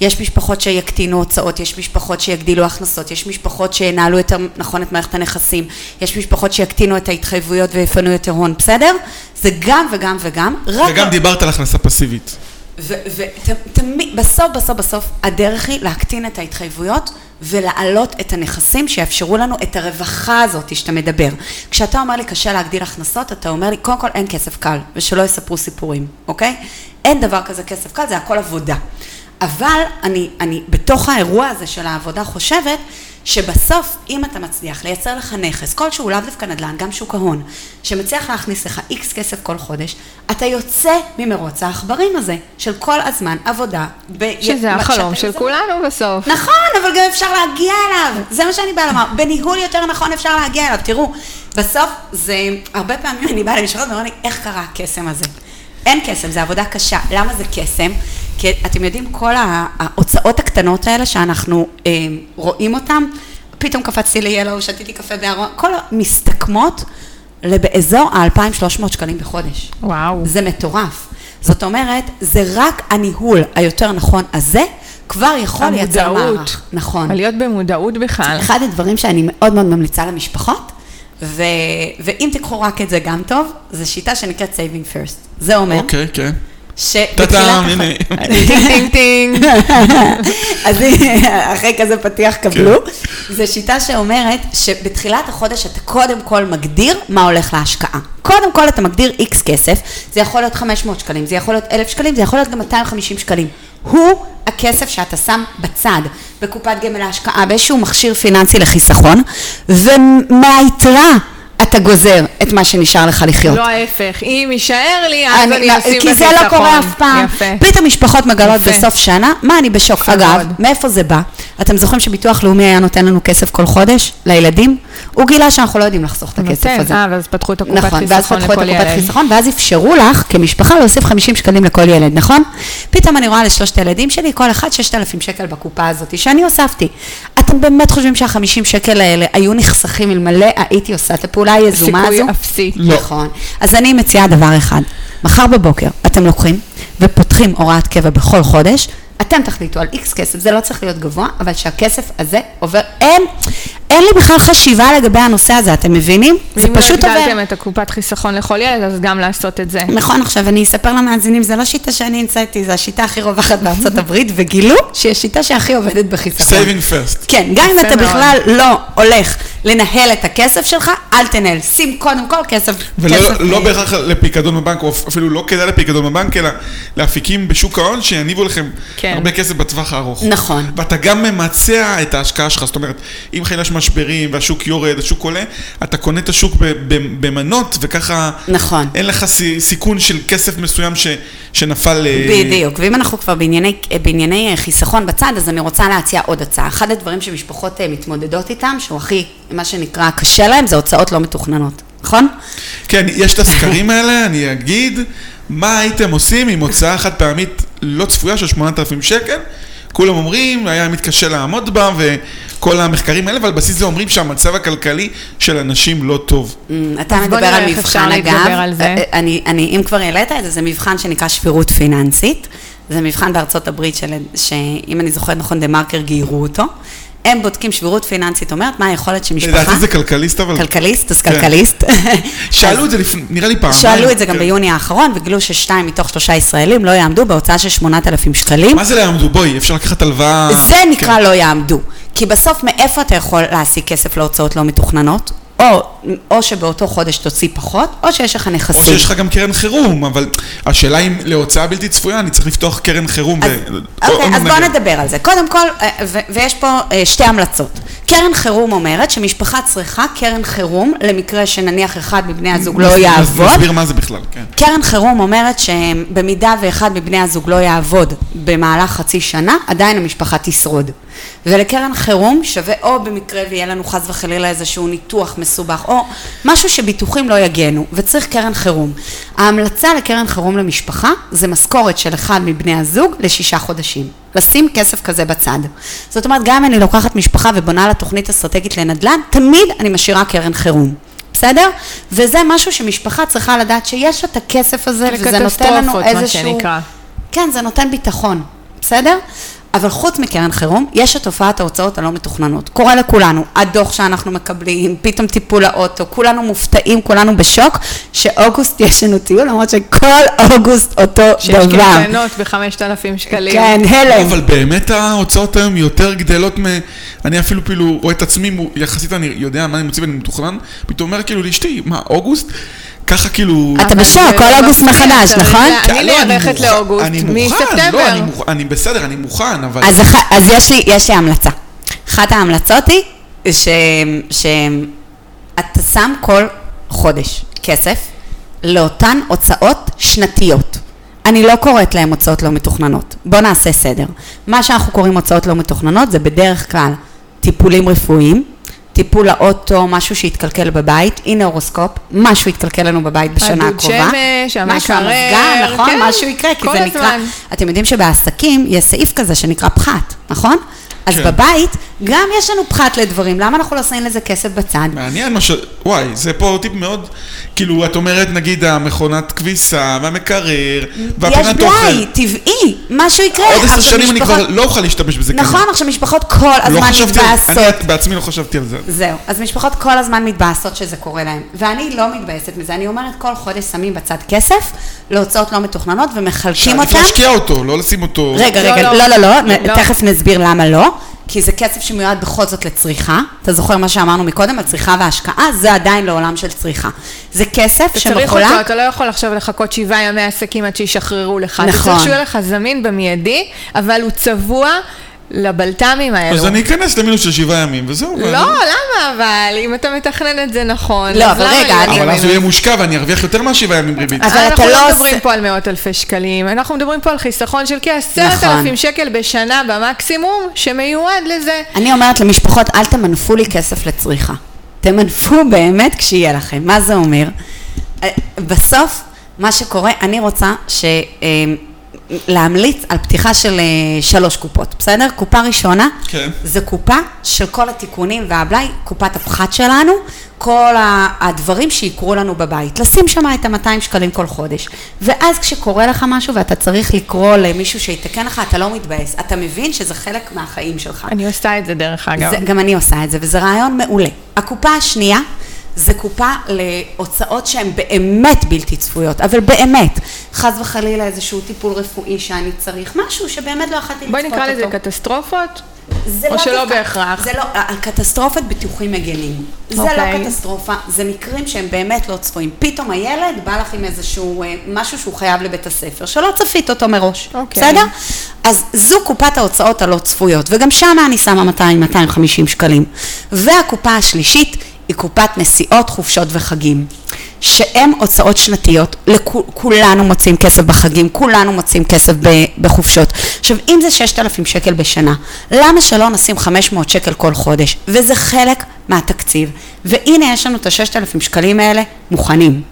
יש משפחות שיקטינו הוצאות, יש משפחות שיגדילו הכנסות, יש משפחות שינהלו יותר נכון את מערכת הנכסים, יש משפחות שיקטינו את ההתחייבויות ויפנו יותר הון, בסדר? זה גם וגם וגם, רק... וגם דיברת על הכנסה פסיבית. ותמיד, בסוף, בסוף, בסוף, הדרך היא להקטין את ההתחייבויות ולהעלות את הנכסים שיאפשרו לנו את הרווחה הזאת שאתה מדבר. כשאתה אומר לי קשה להגדיל הכנסות, אתה אומר לי, קודם כל אין כסף קל, ושלא יספרו סיפורים, אוקיי? אין דבר כזה כסף קל, זה הכל עבודה. אבל אני, אני בתוך האירוע הזה של העבודה חושבת שבסוף, אם אתה מצליח לייצר לך נכס, כלשהו, לאו דווקא נדל"ן, גם שוק ההון, שמצליח להכניס לך איקס כסף כל חודש, אתה יוצא ממרוץ העכברים הזה, של כל הזמן עבודה. ב... שזה החלום של זה- כולנו בסוף. נכון, אבל גם אפשר להגיע אליו. זה מה שאני באה לומר. בניהול יותר נכון אפשר להגיע אליו. תראו, בסוף זה, הרבה פעמים אני באה למשפחות ואומרים לי, איך קרה הקסם הזה? אין קסם, זה עבודה קשה. למה זה קסם? כי אתם יודעים, כל ההוצאות הקטנות האלה שאנחנו אה, רואים אותן, פתאום קפצתי ל-Yellow, שתיתי קפה בארון, כל המסתכמות באזור ה-2,300 שקלים בחודש. וואו. זה מטורף. זאת אומרת, זה רק הניהול היותר נכון הזה, כבר יכול לייצר המודעות. מערך. נכון. להיות במודעות בכלל. אחד הדברים שאני מאוד מאוד ממליצה למשפחות, ו... ואם תיקחו רק את זה גם טוב, זו שיטה שנקראת saving first. זה אומר אוקיי, כן. שבתחילת... טינג. אז אחרי כזה פתיח קבלו. זו שיטה שאומרת שבתחילת החודש אתה קודם כל מגדיר מה הולך להשקעה. קודם כל אתה מגדיר איקס כסף, זה יכול להיות 500 שקלים, זה יכול להיות 1,000 שקלים, זה יכול להיות גם 250 שקלים. הוא הכסף שאתה שם בצד, בקופת גמל להשקעה, באיזשהו מכשיר פיננסי לחיסכון, ומהיתרה אתה גוזר את מה שנשאר לך לחיות. לא ההפך, אם יישאר לי, אז אני- אני אשים כי זה לא. קורה אף פעם. יפה. פתאום משפחות מגלות יפה. בסוף שנה, מה אני בשוק. יפה אגב. מאיפה זה בא? אתם זוכרים שביטוח לאומי היה נותן לנו כסף כל חודש לילדים? הוא גילה שאנחנו לא יודעים לחסוך את הכסף נותן, הזה. אה, ואז פתחו את הקופת נכון, ואז חיסכון פתחו את לכל הקופת ילד. חיסכון, ואז אפשרו לך כמשפחה להוסיף 50 שקלים לכל ילד, נכון? פתאום אני רואה לשלושת הילדים שלי, כל אחד 6,000 שקל בקופה הזאת, שאני הוספתי. אתם באמת חושבים שה-50 שקל האלה היו נחסכים אלמלא הייתי עושה את הפעולה היזומה הזו? סיכוי אפסי. לא. נכון. אז אני מציעה דבר אחד, מחר בבוקר אתם לוקחים ופותחים הוראת קבע בכל חודש, אתם תחליטו על איקס כסף, זה לא צריך להיות גבוה, אבל שהכסף הזה עובר, אין, אין לי בכלל חשיבה לגבי הנושא הזה, אתם מבינים? זה ואם לא פשוט עובר. הגדלתם את הקופת חיסכון לכל ילד, אז גם לעשות את זה. נכון, עכשיו אני אספר למאזינים, זו לא שיטה שאני המצאתי, זו השיטה הכי רווחת בארצות הברית, וגילו שהיא השיטה שהכי עובדת בחיסכון. saving first. כן, גם אם אתה. בכלל לא הולך לנהל את הכסף שלך, אל תנהל. שים קודם כל כסף. ולא כסף, לא אה, בהכרח לפיקדון בבנק, או אפילו לא כדאי לפיקדון בבנק, אלא לאפיקים בשוק ההון שיניבו לכם כן. הרבה כסף בטווח הארוך. נכון. ואתה גם ממצע את ההשקעה שלך, זאת אומרת, אם חלילה יש משברים והשוק יורד, השוק עולה, אתה קונה את השוק במנות, וככה נכון. אין לך סי- סיכון של כסף מסוים ש- שנפל... אה, בדיוק, ואם אנחנו כבר בענייני, בענייני חיסכון בצד, אז אני רוצה להציע עוד הצעה. אחד הדברים שמשפחות אה, מתמודדות איתם, שהוא הכי, מה שנקרא, קשה להם, זה הוצאות לא מתוכננות, נכון? כן, יש את הסקרים האלה, אני אגיד, מה הייתם עושים עם הוצאה חד פעמית לא צפויה של 8,000 שקל? כולם אומרים, היה מתקשה לעמוד בה, וכל המחקרים האלה, ועל בסיס זה אומרים שהמצב הכלכלי של אנשים לא טוב. אמ, אתה מדבר על מבחן, אגב. אה, אה, אני, אני, אם כבר העלית את זה, זה מבחן שנקרא שפירות פיננסית. זה מבחן בארצות הברית, של, שאם אני זוכרת נכון, דה מרקר גיירו אותו. הם בודקים שבירות פיננסית, אומרת מה היכולת של משפחה. לדעתי זה כלכליסט, אבל... כלכליסט, אז כן. כלכליסט. שאלו את זה לפני, נראה לי פעם. שאלו את זה גם ביוני האחרון, וגילו ששתיים מתוך שלושה ישראלים לא יעמדו בהוצאה של 8,000 שקלים. מה זה לא יעמדו? בואי, אפשר לקחת הלוואה... זה נקרא כן. לא יעמדו. כי בסוף מאיפה אתה יכול להשיג כסף להוצאות לא מתוכננות? או, או שבאותו חודש תוציא פחות, או שיש לך נכסים. או שיש לך גם קרן חירום, אבל השאלה אם להוצאה בלתי צפויה, אני צריך לפתוח קרן חירום. אז, ו- אוקיי, או- אז נגיד. נדבר על זה. קודם כל, אה, ו- ויש פה אה, שתי המלצות. קרן חירום אומרת שמשפחה צריכה קרן חירום למקרה שנניח אחד מבני הזוג לא יעבוד. נסביר מה זה בכלל, כן. קרן חירום אומרת שבמידה ואחד מבני הזוג לא יעבוד במהלך חצי שנה, עדיין המשפחה תשרוד. ולקרן חירום שווה או במקרה ויהיה לנו חס וחלילה איזשהו ניתוח מסובך, או משהו שביטוחים לא יגנו, וצריך קרן חירום. ההמלצה לקרן חירום למשפחה זה משכורת של אחד מבני הזוג לשישה חודשים. לשים כסף כזה בצד. זאת אומרת, גם אם אני לוקחת משפחה ובונה לה תוכנית אסטרטגית לנדל"ן, תמיד אני משאירה קרן חירום. בסדר? וזה משהו שמשפחה צריכה לדעת שיש את הכסף הזה, וזה נותן לנו לקטסטרופות, מה איזשהו... שנקרא. כן, זה נותן ביטחון, בסדר? אבל חוץ מקרן חירום, יש את תופעת ההוצאות הלא מתוכננות. קורה לכולנו, הדוח שאנחנו מקבלים, פתאום טיפול לאוטו, כולנו מופתעים, כולנו בשוק, שאוגוסט יש לנו טיול, למרות שכל אוגוסט אותו שיש דבר. קייטנות ב-5,000 שקלים. כן, הלם. אבל באמת ההוצאות היום יותר גדלות מ... אני אפילו כאילו רואה את עצמי, יחסית אני יודע מה אני מוציא ואני מתוכנן, פתאום אומר כאילו לאשתי, מה, אוגוסט? ככה כאילו... אתה בשוק, כל לא אוגוסט מחדש, נכון? אני לא, נערכת לאוגוסט אני מוכן, מספטמבר. לא, אני, מוכן, אני בסדר, אני מוכן, אבל... אז, אח... אז יש, לי, יש לי המלצה. אחת ההמלצות היא שאתה שם כל חודש כסף לאותן הוצאות שנתיות. אני לא קוראת להן הוצאות לא מתוכננות. בואו נעשה סדר. מה שאנחנו קוראים הוצאות לא מתוכננות זה בדרך כלל טיפולים רפואיים, טיפול לאוטו, משהו שהתקלקל בבית, הנה הורוסקופ, משהו התקלקל לנו בבית בשנה הדוד הקרובה. שמש, משהו, המקרר, המזגן, נכון? כן, משהו יקרה, כי כל זה נקרא... הזמן. אתם יודעים שבעסקים יש סעיף כזה שנקרא פחת, נכון? אז כן. בבית גם יש לנו פחת לדברים, למה אנחנו לא שמים לזה כסף בצד? מעניין מה ש... וואי, זה פה טיפ מאוד... כאילו, את אומרת, נגיד, המכונת כביסה, והמקרר, יש והפינת אוכל. בלאי, טבעי, משהו יקרה. עוד עשר שנים אני משפחות- כבר לא אוכל להשתמש בזה. נכון, כנראה. עכשיו משפחות כל לא הזמן חשבתי על- מתבאסות. אני בעצמי לא חשבתי על זה. זהו, אז משפחות כל הזמן מתבאסות שזה קורה להן, ואני לא מתבאסת מזה, אני אומרת כל חודש שמים בצד כסף להוצאות לא מתוכננות ומחלקים שעדיף אותם. להשקיע אותו, לא לשים אותו... רגע, לא, רגע, לא. לא, לא, לא, לא. תכף נסביר למה לא. כי זה כסף שמיועד בכל זאת לצריכה. אתה זוכר מה שאמרנו מקודם על צריכה והשקעה? זה עדיין לעולם של צריכה. זה כסף אתה צריך שמחולק... אותו, אתה לא יכול עכשיו לחכות שבעה ימי עסקים עד שישחררו לך. אתה נכון. צריך שהוא יהיה לך זמין במיידי, אבל הוא צבוע לבלת"מים האלו. אז אני אכנס למינוס של שבעה ימים, וזהו. ואני- לא, למה אבל? אם אתה מתכנן את זה נכון, לא, אז אבל למה רגע, אני- אבל אז? הוא יהיה מושקע ואני ארוויח יותר מהשבעה ימים ריבית. אבל אנחנו אתה לא לא מדברים פה על מאות אלפי שקלים, אנחנו מדברים פה על חיסכון של כעשרת נכון. אלפים שקל בשנה במקסימום, שמיועד לזה. אני אומרת למשפחות, אל תמנפו לי כסף לצריכה. תמנפו באמת כשיהיה לכם. מה זה אומר? אה, בסוף, מה שקורה, אני רוצה ש... להמליץ על פתיחה של אה, שלוש קופות, בסדר? קופה ראשונה, כן. זה קופה של כל התיקונים והבלאי, קופת הפחת שלנו, כל הדברים שיקרו לנו בבית. לשים שם את ה-200 שקלים כל חודש. ואז כשקורה לך משהו ואתה צריך לקרוא למישהו שיתקן לך, אתה לא מתבאס. אתה מבין שזה חלק מהחיים שלך. אני עושה את זה דרך אגב. זה, גם אני עושה את זה, וזה רעיון מעולה. הקופה השנייה זה קופה להוצאות שהן באמת בלתי צפויות, אבל באמת, חס וחלילה איזשהו טיפול רפואי שאני צריך, משהו שבאמת לא יכולתי לצפות בואי אותו. נקרא לזה קטסטרופות. זה או לא שלא בהכרח. זה לא, הקטסטרופת ביטוחים מגנים. זה אוקיי. לא קטסטרופה, זה מקרים שהם באמת לא צפויים. פתאום הילד בא לך עם איזשהו אה, משהו שהוא חייב לבית הספר, שלא צפית אותו מראש. אוקיי. בסדר? אז זו קופת ההוצאות הלא צפויות, וגם שם אני שמה 200-250 שקלים. והקופה השלישית היא קופת נסיעות, חופשות וחגים. שהן הוצאות שנתיות, לכו- כולנו מוצאים כסף בחגים, כולנו מוצאים כסף ב- בחופשות. עכשיו, אם זה 6,000 שקל בשנה, למה שלא נשים 500 שקל כל חודש? וזה חלק מהתקציב. והנה יש לנו את ה-6,000 שקלים האלה מוכנים.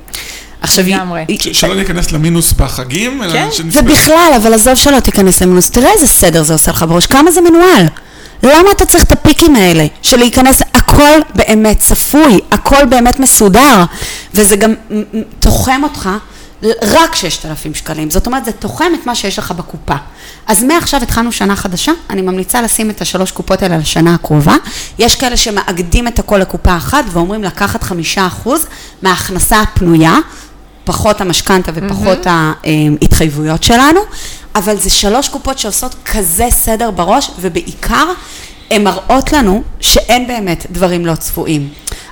עכשיו, לגמרי. שלא ניכנס למינוס בחגים, אלא כן, שנסתכל- ובכלל, אבל עזוב שלא תיכנס למינוס, תראה איזה סדר זה עושה לך בראש, כמה זה מנוהל. למה אתה צריך את הפיקים האלה של להיכנס, הכל באמת צפוי, הכל באמת מסודר, וזה גם תוחם אותך רק 6,000 שקלים, זאת אומרת זה תוחם את מה שיש לך בקופה. אז מעכשיו התחלנו שנה חדשה, אני ממליצה לשים את השלוש קופות האלה לשנה הקרובה. יש כאלה שמאגדים את הכל לקופה אחת ואומרים לקחת חמישה אחוז מההכנסה הפנויה, פחות המשכנתה ופחות ההתחייבויות שלנו, אבל זה שלוש קופות שעושות כזה סדר בראש, ובעיקר הן מראות לנו שאין באמת דברים לא צפויים.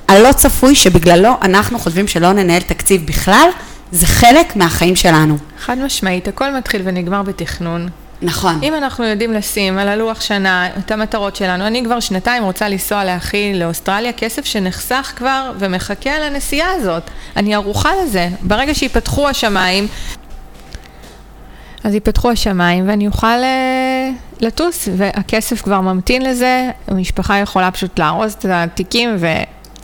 הלא צפוי שבגללו אנחנו חושבים שלא ננהל תקציב בכלל, זה חלק מהחיים שלנו. חד משמעית, הכל מתחיל ונגמר בתכנון. נכון. אם אנחנו יודעים לשים על הלוח שנה את המטרות שלנו, אני כבר שנתיים רוצה לנסוע לאחי לאוסטרליה, כסף שנחסך כבר ומחכה לנסיעה הזאת. אני ערוכה לזה. ברגע שיפתחו השמיים, אז ייפתחו השמיים ואני אוכל אה, לטוס, והכסף כבר ממתין לזה, המשפחה יכולה פשוט לארוז את התיקים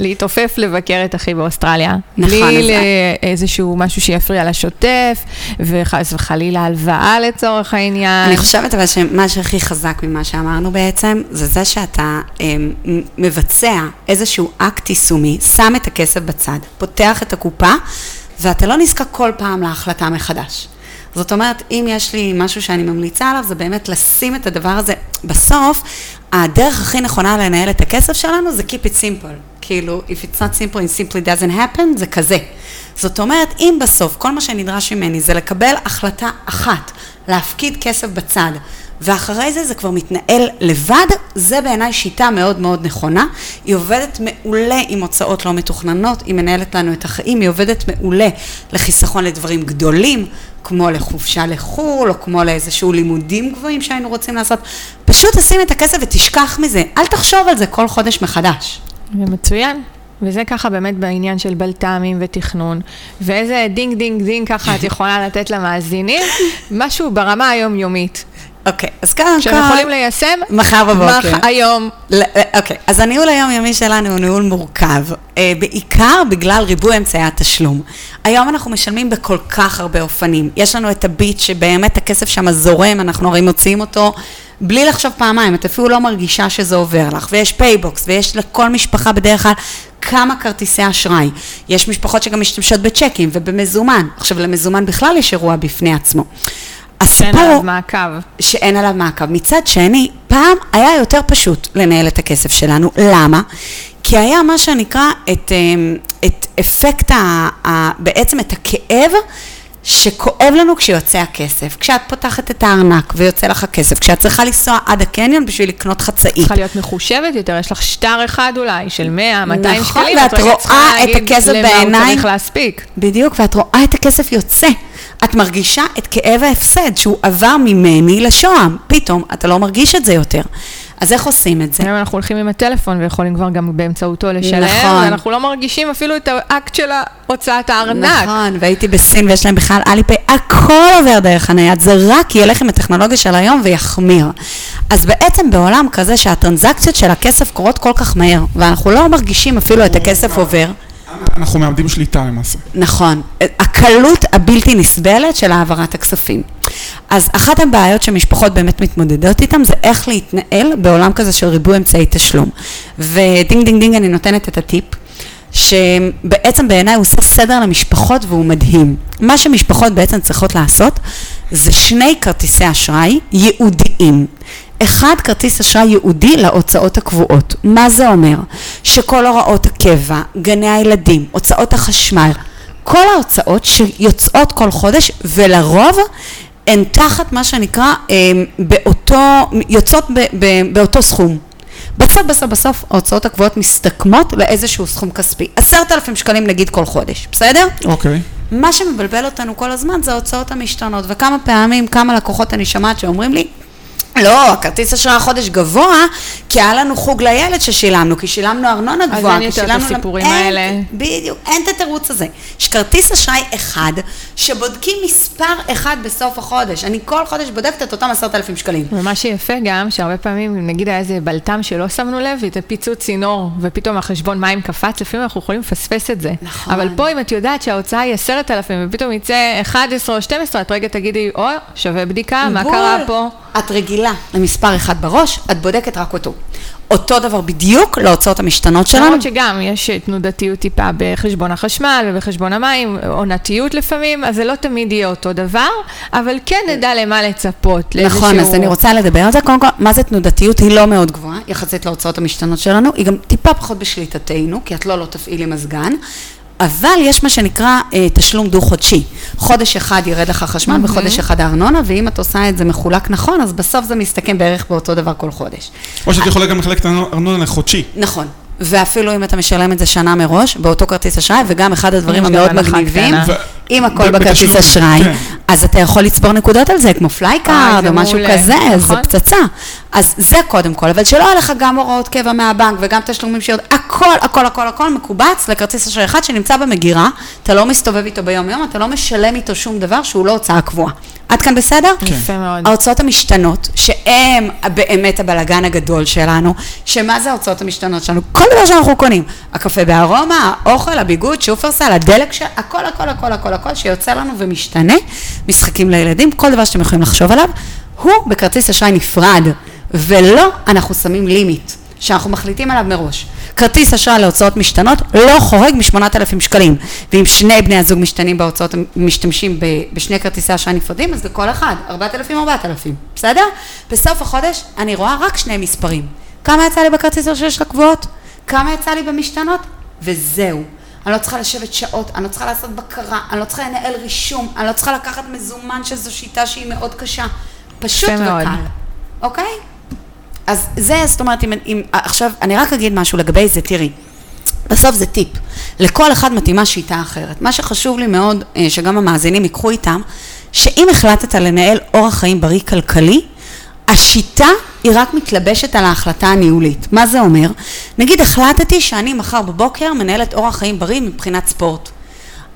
ולהתעופף לבקר את אחי באוסטרליה. נכון, בלי אז- ל- איזשהו משהו שיפריע לשוטף, וחס וחלילה הלוואה לצורך העניין. אני חושבת אבל שמה שהכי חזק ממה שאמרנו בעצם, זה זה שאתה אמ, מבצע איזשהו אקט יישומי, שם את הכסף בצד, פותח את הקופה, ואתה לא נזקק כל פעם להחלטה מחדש. זאת אומרת, אם יש לי משהו שאני ממליצה עליו, זה באמת לשים את הדבר הזה. בסוף, הדרך הכי נכונה לנהל את הכסף שלנו זה keep it simple. כאילו, if it's not simple, it simply doesn't happen, זה כזה. זאת אומרת, אם בסוף כל מה שנדרש ממני זה לקבל החלטה אחת, להפקיד כסף בצד, ואחרי זה זה כבר מתנהל לבד, זה בעיניי שיטה מאוד מאוד נכונה. היא עובדת מעולה עם הוצאות לא מתוכננות, היא מנהלת לנו את החיים, היא עובדת מעולה לחיסכון לדברים גדולים, כמו לחופשה לחו"ל, או כמו לאיזשהו לימודים גבוהים שהיינו רוצים לעשות. פשוט תשים את הכסף ותשכח מזה, אל תחשוב על זה כל חודש מחדש. זה מצוין. וזה ככה באמת בעניין של בלת"מים ותכנון. ואיזה דינג דינג דינג ככה את יכולה לתת למאזינים? משהו ברמה היומיומית. אוקיי, אז קודם כל... שהם יכולים ליישם מחר בבוקר. מח- היום. ל- אה, אוקיי, אז הניהול היומיומי שלנו הוא ניהול מורכב, אה, בעיקר בגלל ריבוי אמצעי התשלום. היום אנחנו משלמים בכל כך הרבה אופנים. יש לנו את הביט שבאמת הכסף שם זורם, אנחנו הרי מוציאים אותו בלי לחשוב פעמיים, את אפילו לא מרגישה שזה עובר לך. ויש פייבוקס, ויש לכל משפחה בדרך כלל כמה כרטיסי אשראי. יש משפחות שגם משתמשות בצ'קים ובמזומן. עכשיו, למזומן בכלל יש אירוע בפני עצמו. שאין הסיפור... עליו מעקב. שאין עליו מעקב. מצד שני, פעם היה יותר פשוט לנהל את הכסף שלנו. למה? כי היה מה שנקרא את, אמ, את אפקט, ה, ה, בעצם את הכאב שכואב לנו כשיוצא הכסף. כשאת פותחת את הארנק ויוצא לך הכסף, כשאת צריכה לנסוע עד הקניון בשביל לקנות חצאית. צריכה להיות מחושבת יותר, יש לך שטר אחד אולי של 100, 200 נכון, שקלים, ואת רגע רואה את הכסף למה הוא בעיניים. צריך להספיק. בדיוק, ואת רואה את הכסף יוצא. את מרגישה את כאב ההפסד שהוא עבר ממני לשוהם. פתאום אתה לא מרגיש את זה יותר. אז איך עושים את זה? היום אנחנו הולכים עם הטלפון ויכולים כבר גם באמצעותו לשלם, נכון. ואנחנו לא מרגישים אפילו את האקט של הוצאת הארנק. נכון, והייתי בסין ויש להם בכלל אליפי, הכל עובר דרך הנייד, זה רק ילך עם הטכנולוגיה של היום ויחמיר. אז בעצם בעולם כזה שהטרנזקציות של הכסף קורות כל כך מהר, ואנחנו לא מרגישים אפילו את הכסף עובר, אנחנו מאבדים שליטה למעשה. נכון, הקלות הבלתי נסבלת של העברת הכספים. אז אחת הבעיות שמשפחות באמת מתמודדות איתן זה איך להתנהל בעולם כזה של ריבוי אמצעי תשלום. ודינג דינג דינג אני נותנת את הטיפ. שבעצם בעיניי הוא עושה סדר למשפחות והוא מדהים. מה שמשפחות בעצם צריכות לעשות זה שני כרטיסי אשראי ייעודיים. אחד, כרטיס אשראי ייעודי להוצאות הקבועות. מה זה אומר? שכל הוראות הקבע, גני הילדים, הוצאות החשמל, כל ההוצאות שיוצאות כל חודש ולרוב הן תחת מה שנקרא אה, באותו, יוצאות ב, ב, באותו סכום. בסוף בסוף בסוף ההוצאות הקבועות מסתכמות לאיזשהו סכום כספי. עשרת אלפים שקלים נגיד כל חודש, בסדר? אוקיי. Okay. מה שמבלבל אותנו כל הזמן זה ההוצאות המשתנות, וכמה פעמים, כמה לקוחות אני שומעת שאומרים לי, לא, הכרטיס אשראי החודש גבוה, כי היה לנו חוג לילד ששילמנו, כי שילמנו ארנונה גבוהה, אז אין יותר את הסיפורים אין, האלה. בדיוק, אין את התירוץ הזה. יש כרטיס אשראי אחד, שבודקים מספר אחד בסוף החודש. אני כל חודש בודקת את אותם עשרת אלפים שקלים. ומה שיפה גם, שהרבה פעמים, נגיד היה איזה בלטם שלא שמנו לב, וזה פיצוץ צינור, ופתאום החשבון מים קפץ, לפעמים אנחנו יכולים לפספס את זה. נכון. אבל פה, אם את יודעת שההוצאה היא עשרת אלפים, ופתאום יצא 11 או 12, את רגע תגידי, או, שווה בדיקה, מה. קרה פה? את רגילה למספר אחד בראש, את בודקת רק אותו. אותו דבר בדיוק להוצאות המשתנות שלנו. למרות שגם יש תנודתיות טיפה בחשבון החשמל ובחשבון המים, עונתיות לפעמים, אז זה לא תמיד יהיה אותו דבר, אבל כן נדע למה לצפות. נכון, לאיזשהו- אז אני רוצה לדבר על זה. קודם כל, מה זה תנודתיות? היא לא מאוד גבוהה, יחסית להוצאות המשתנות שלנו. היא גם טיפה פחות בשליטתנו, כי את לא לא תפעילי מזגן. אבל יש מה שנקרא אה, תשלום דו-חודשי. חודש אחד ירד לך חשמל וחודש אחד הארנונה, ואם את עושה את זה מחולק נכון, אז בסוף זה מסתכם בערך באותו דבר כל חודש. או שאת יכולה גם לחלק את הארנונה לחודשי. נכון. ואפילו אם אתה משלם את זה שנה מראש, באותו כרטיס אשראי, וגם אחד הדברים המאוד מגניבים, אם הכל בכרטיס אשראי, כן. אז אתה יכול לצבור נקודות על זה, כמו אה, פלייקארד זה או משהו כזה, זה נכון. פצצה. אז זה קודם כל, אבל שלא יהיה לך גם הוראות קבע מהבנק וגם תשלומים שירד, הכל, הכל, הכל, הכל מקובץ לכרטיס אשראי אחד שנמצא במגירה, אתה לא מסתובב איתו ביום-יום, אתה לא משלם איתו שום דבר שהוא לא הוצאה קבועה. עד כאן בסדר? יפה מאוד. ההוצאות המשתנות, שהן באמת הבלגן הגדול שלנו, שמה זה ההוצאות המשתנות שלנו? כל דבר שאנחנו קונים, הקפה בארומה, האוכל, הביגוד, שופרסל, הדלק, ש... הכל, הכל, הכל, הכל, הכל שיוצא לנו ומשתנה, משחקים לילדים, כל דבר שאתם יכולים לחשוב עליו, הוא בכרטיס אשראי נפרד, ולא אנחנו שמים לימיט, שאנחנו מחליטים עליו מראש. כרטיס אשראי להוצאות משתנות לא חורג מ-8,000 שקלים, ואם שני בני הזוג משתנים בהוצאות, משתמשים ב- בשני כרטיסי אשראי נפרדים, אז לכל אחד, 4,000, 4,000, בסדר? בסוף החודש אני רואה רק שני מספרים. כמה יצא לי בכרטיס אשראי שלך קבועות? כמה יצא לי במשתנות? וזהו. אני לא צריכה לשבת שעות, אני לא צריכה לעשות בקרה, אני לא צריכה לנהל רישום, אני לא צריכה לקחת מזומן שזו שיטה שהיא מאוד קשה. פשוט יפה מאוד. וקל, אוקיי? אז זה, זאת אומרת, אם, אם, עכשיו, אני רק אגיד משהו לגבי זה, תראי. בסוף זה טיפ. לכל אחד מתאימה שיטה אחרת. מה שחשוב לי מאוד, אה, שגם המאזינים ייקחו איתם, שאם החלטת לנהל אורח חיים בריא כלכלי, השיטה היא רק מתלבשת על ההחלטה הניהולית. מה זה אומר? נגיד החלטתי שאני מחר בבוקר מנהלת אורח חיים בריא מבחינת ספורט.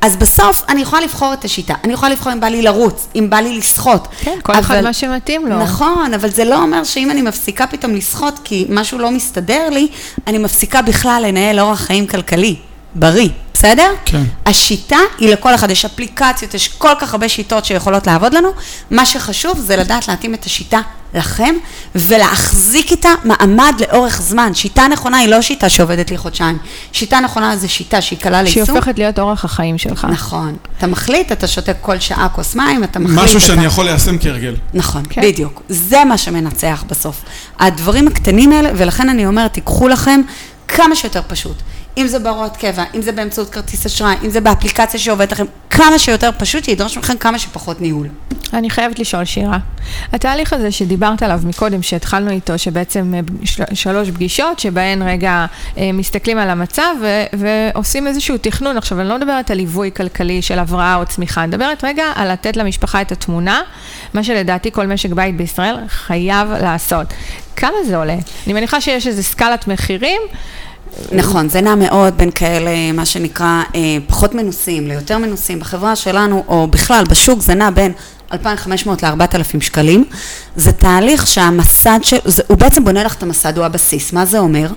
אז בסוף אני יכולה לבחור את השיטה. אני יכולה לבחור אם בא לי לרוץ, אם בא לי לשחות. כן, כל אחד מה שמתאים לו. נכון, אבל זה לא אומר שאם אני מפסיקה פתאום לשחות כי משהו לא מסתדר לי, אני מפסיקה בכלל לנהל אורח חיים כלכלי, בריא, בסדר? כן. השיטה היא לכל אחד, יש אפליקציות, יש כל כך הרבה שיטות שיכולות לעבוד לנו. מה שחשוב זה לדעת להתאים את השיטה לכם ולהחזיק איתה מעמד לאורך זמן. שיטה נכונה היא לא שיטה שעובדת לי חודשיים. שיטה נכונה זה שיטה שהיא קלה שהיא ליישום. הופכת להיות אורח החיים שלך. נכון. אתה מחליט, אתה שותה כל שעה כוס מים, אתה מחליט... משהו אתה... שאני יכול ליישם כהרגל. נכון. כן. בדיוק. זה מה שמנצח בסוף. הדברים הקטנים האלה, ולכן אני אומרת, תיקחו לכם כמה שיותר פשוט. אם זה בהוראות קבע, אם זה באמצעות כרטיס אשראי, אם זה באפליקציה שעובדת לכם, כמה שיותר פשוט, שידרוש מכם כמה שפחות ניהול. אני חייבת לשאול, שירה. התהליך הזה שדיברת עליו מקודם, שהתחלנו איתו, שבעצם אה, של- שלוש פגישות, שבהן רגע אה, מסתכלים על המצב ועושים איזשהו תכנון. עכשיו, אני לא מדברת על ליווי כלכלי של הבראה או צמיחה, אני מדברת רגע על לתת למשפחה את התמונה, מה שלדעתי כל משק בית בישראל חייב לעשות. כמה זה עולה? אני מניחה שיש איזו סקלת מחירים. נכון, זה נע מאוד בין כאלה, מה שנקרא, אה, פחות מנוסים ליותר מנוסים. בחברה שלנו, או בכלל בשוק, זה נע בין 2,500 ל-4,000 שקלים. זה תהליך שהמסד של... זה, הוא בעצם בונה לך את המסד, הוא הבסיס. מה זה אומר?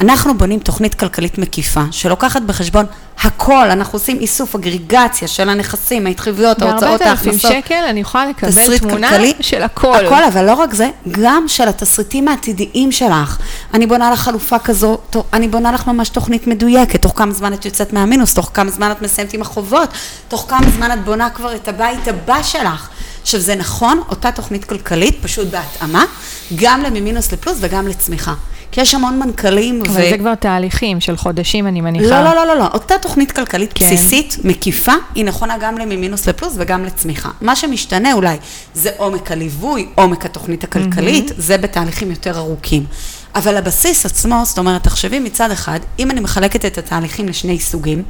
אנחנו בונים תוכנית כלכלית מקיפה, שלוקחת בחשבון הכל, אנחנו עושים איסוף, אגריגציה של הנכסים, ההתחייבויות, ההוצאות, ההכנסות. ב-4,000 שקל אני יכולה לקבל תמונה כלכלי, של הכל. הכל, אבל לא רק זה, גם של התסריטים העתידיים שלך. אני בונה לך חלופה כזו, אני בונה לך ממש תוכנית מדויקת, תוך כמה זמן את יוצאת מהמינוס, תוך כמה זמן את מסיימת עם החובות, תוך כמה זמן את בונה כבר את הבית הבא שלך. עכשיו זה נכון, אותה תוכנית כלכלית, פשוט בהתאמה, גם לממינוס לפלוס וגם לצמיחה. כי יש המון מנכ"לים אבל זה כבר תהליכים של חודשים, אני מניחה. לא, לא, לא, לא, לא. אותה תוכנית כלכלית כן. בסיסית, מקיפה, היא נכונה גם לממינוס לפלוס וגם לצמיחה. מה שמשתנה אולי זה עומק הליווי, עומק התוכנית הכלכלית, זה בתהליכים יותר ארוכים. אבל הבסיס עצמו, זאת אומרת, תחשבי מצד אחד, אם אני מחלקת את התהליכים לשני סוגים,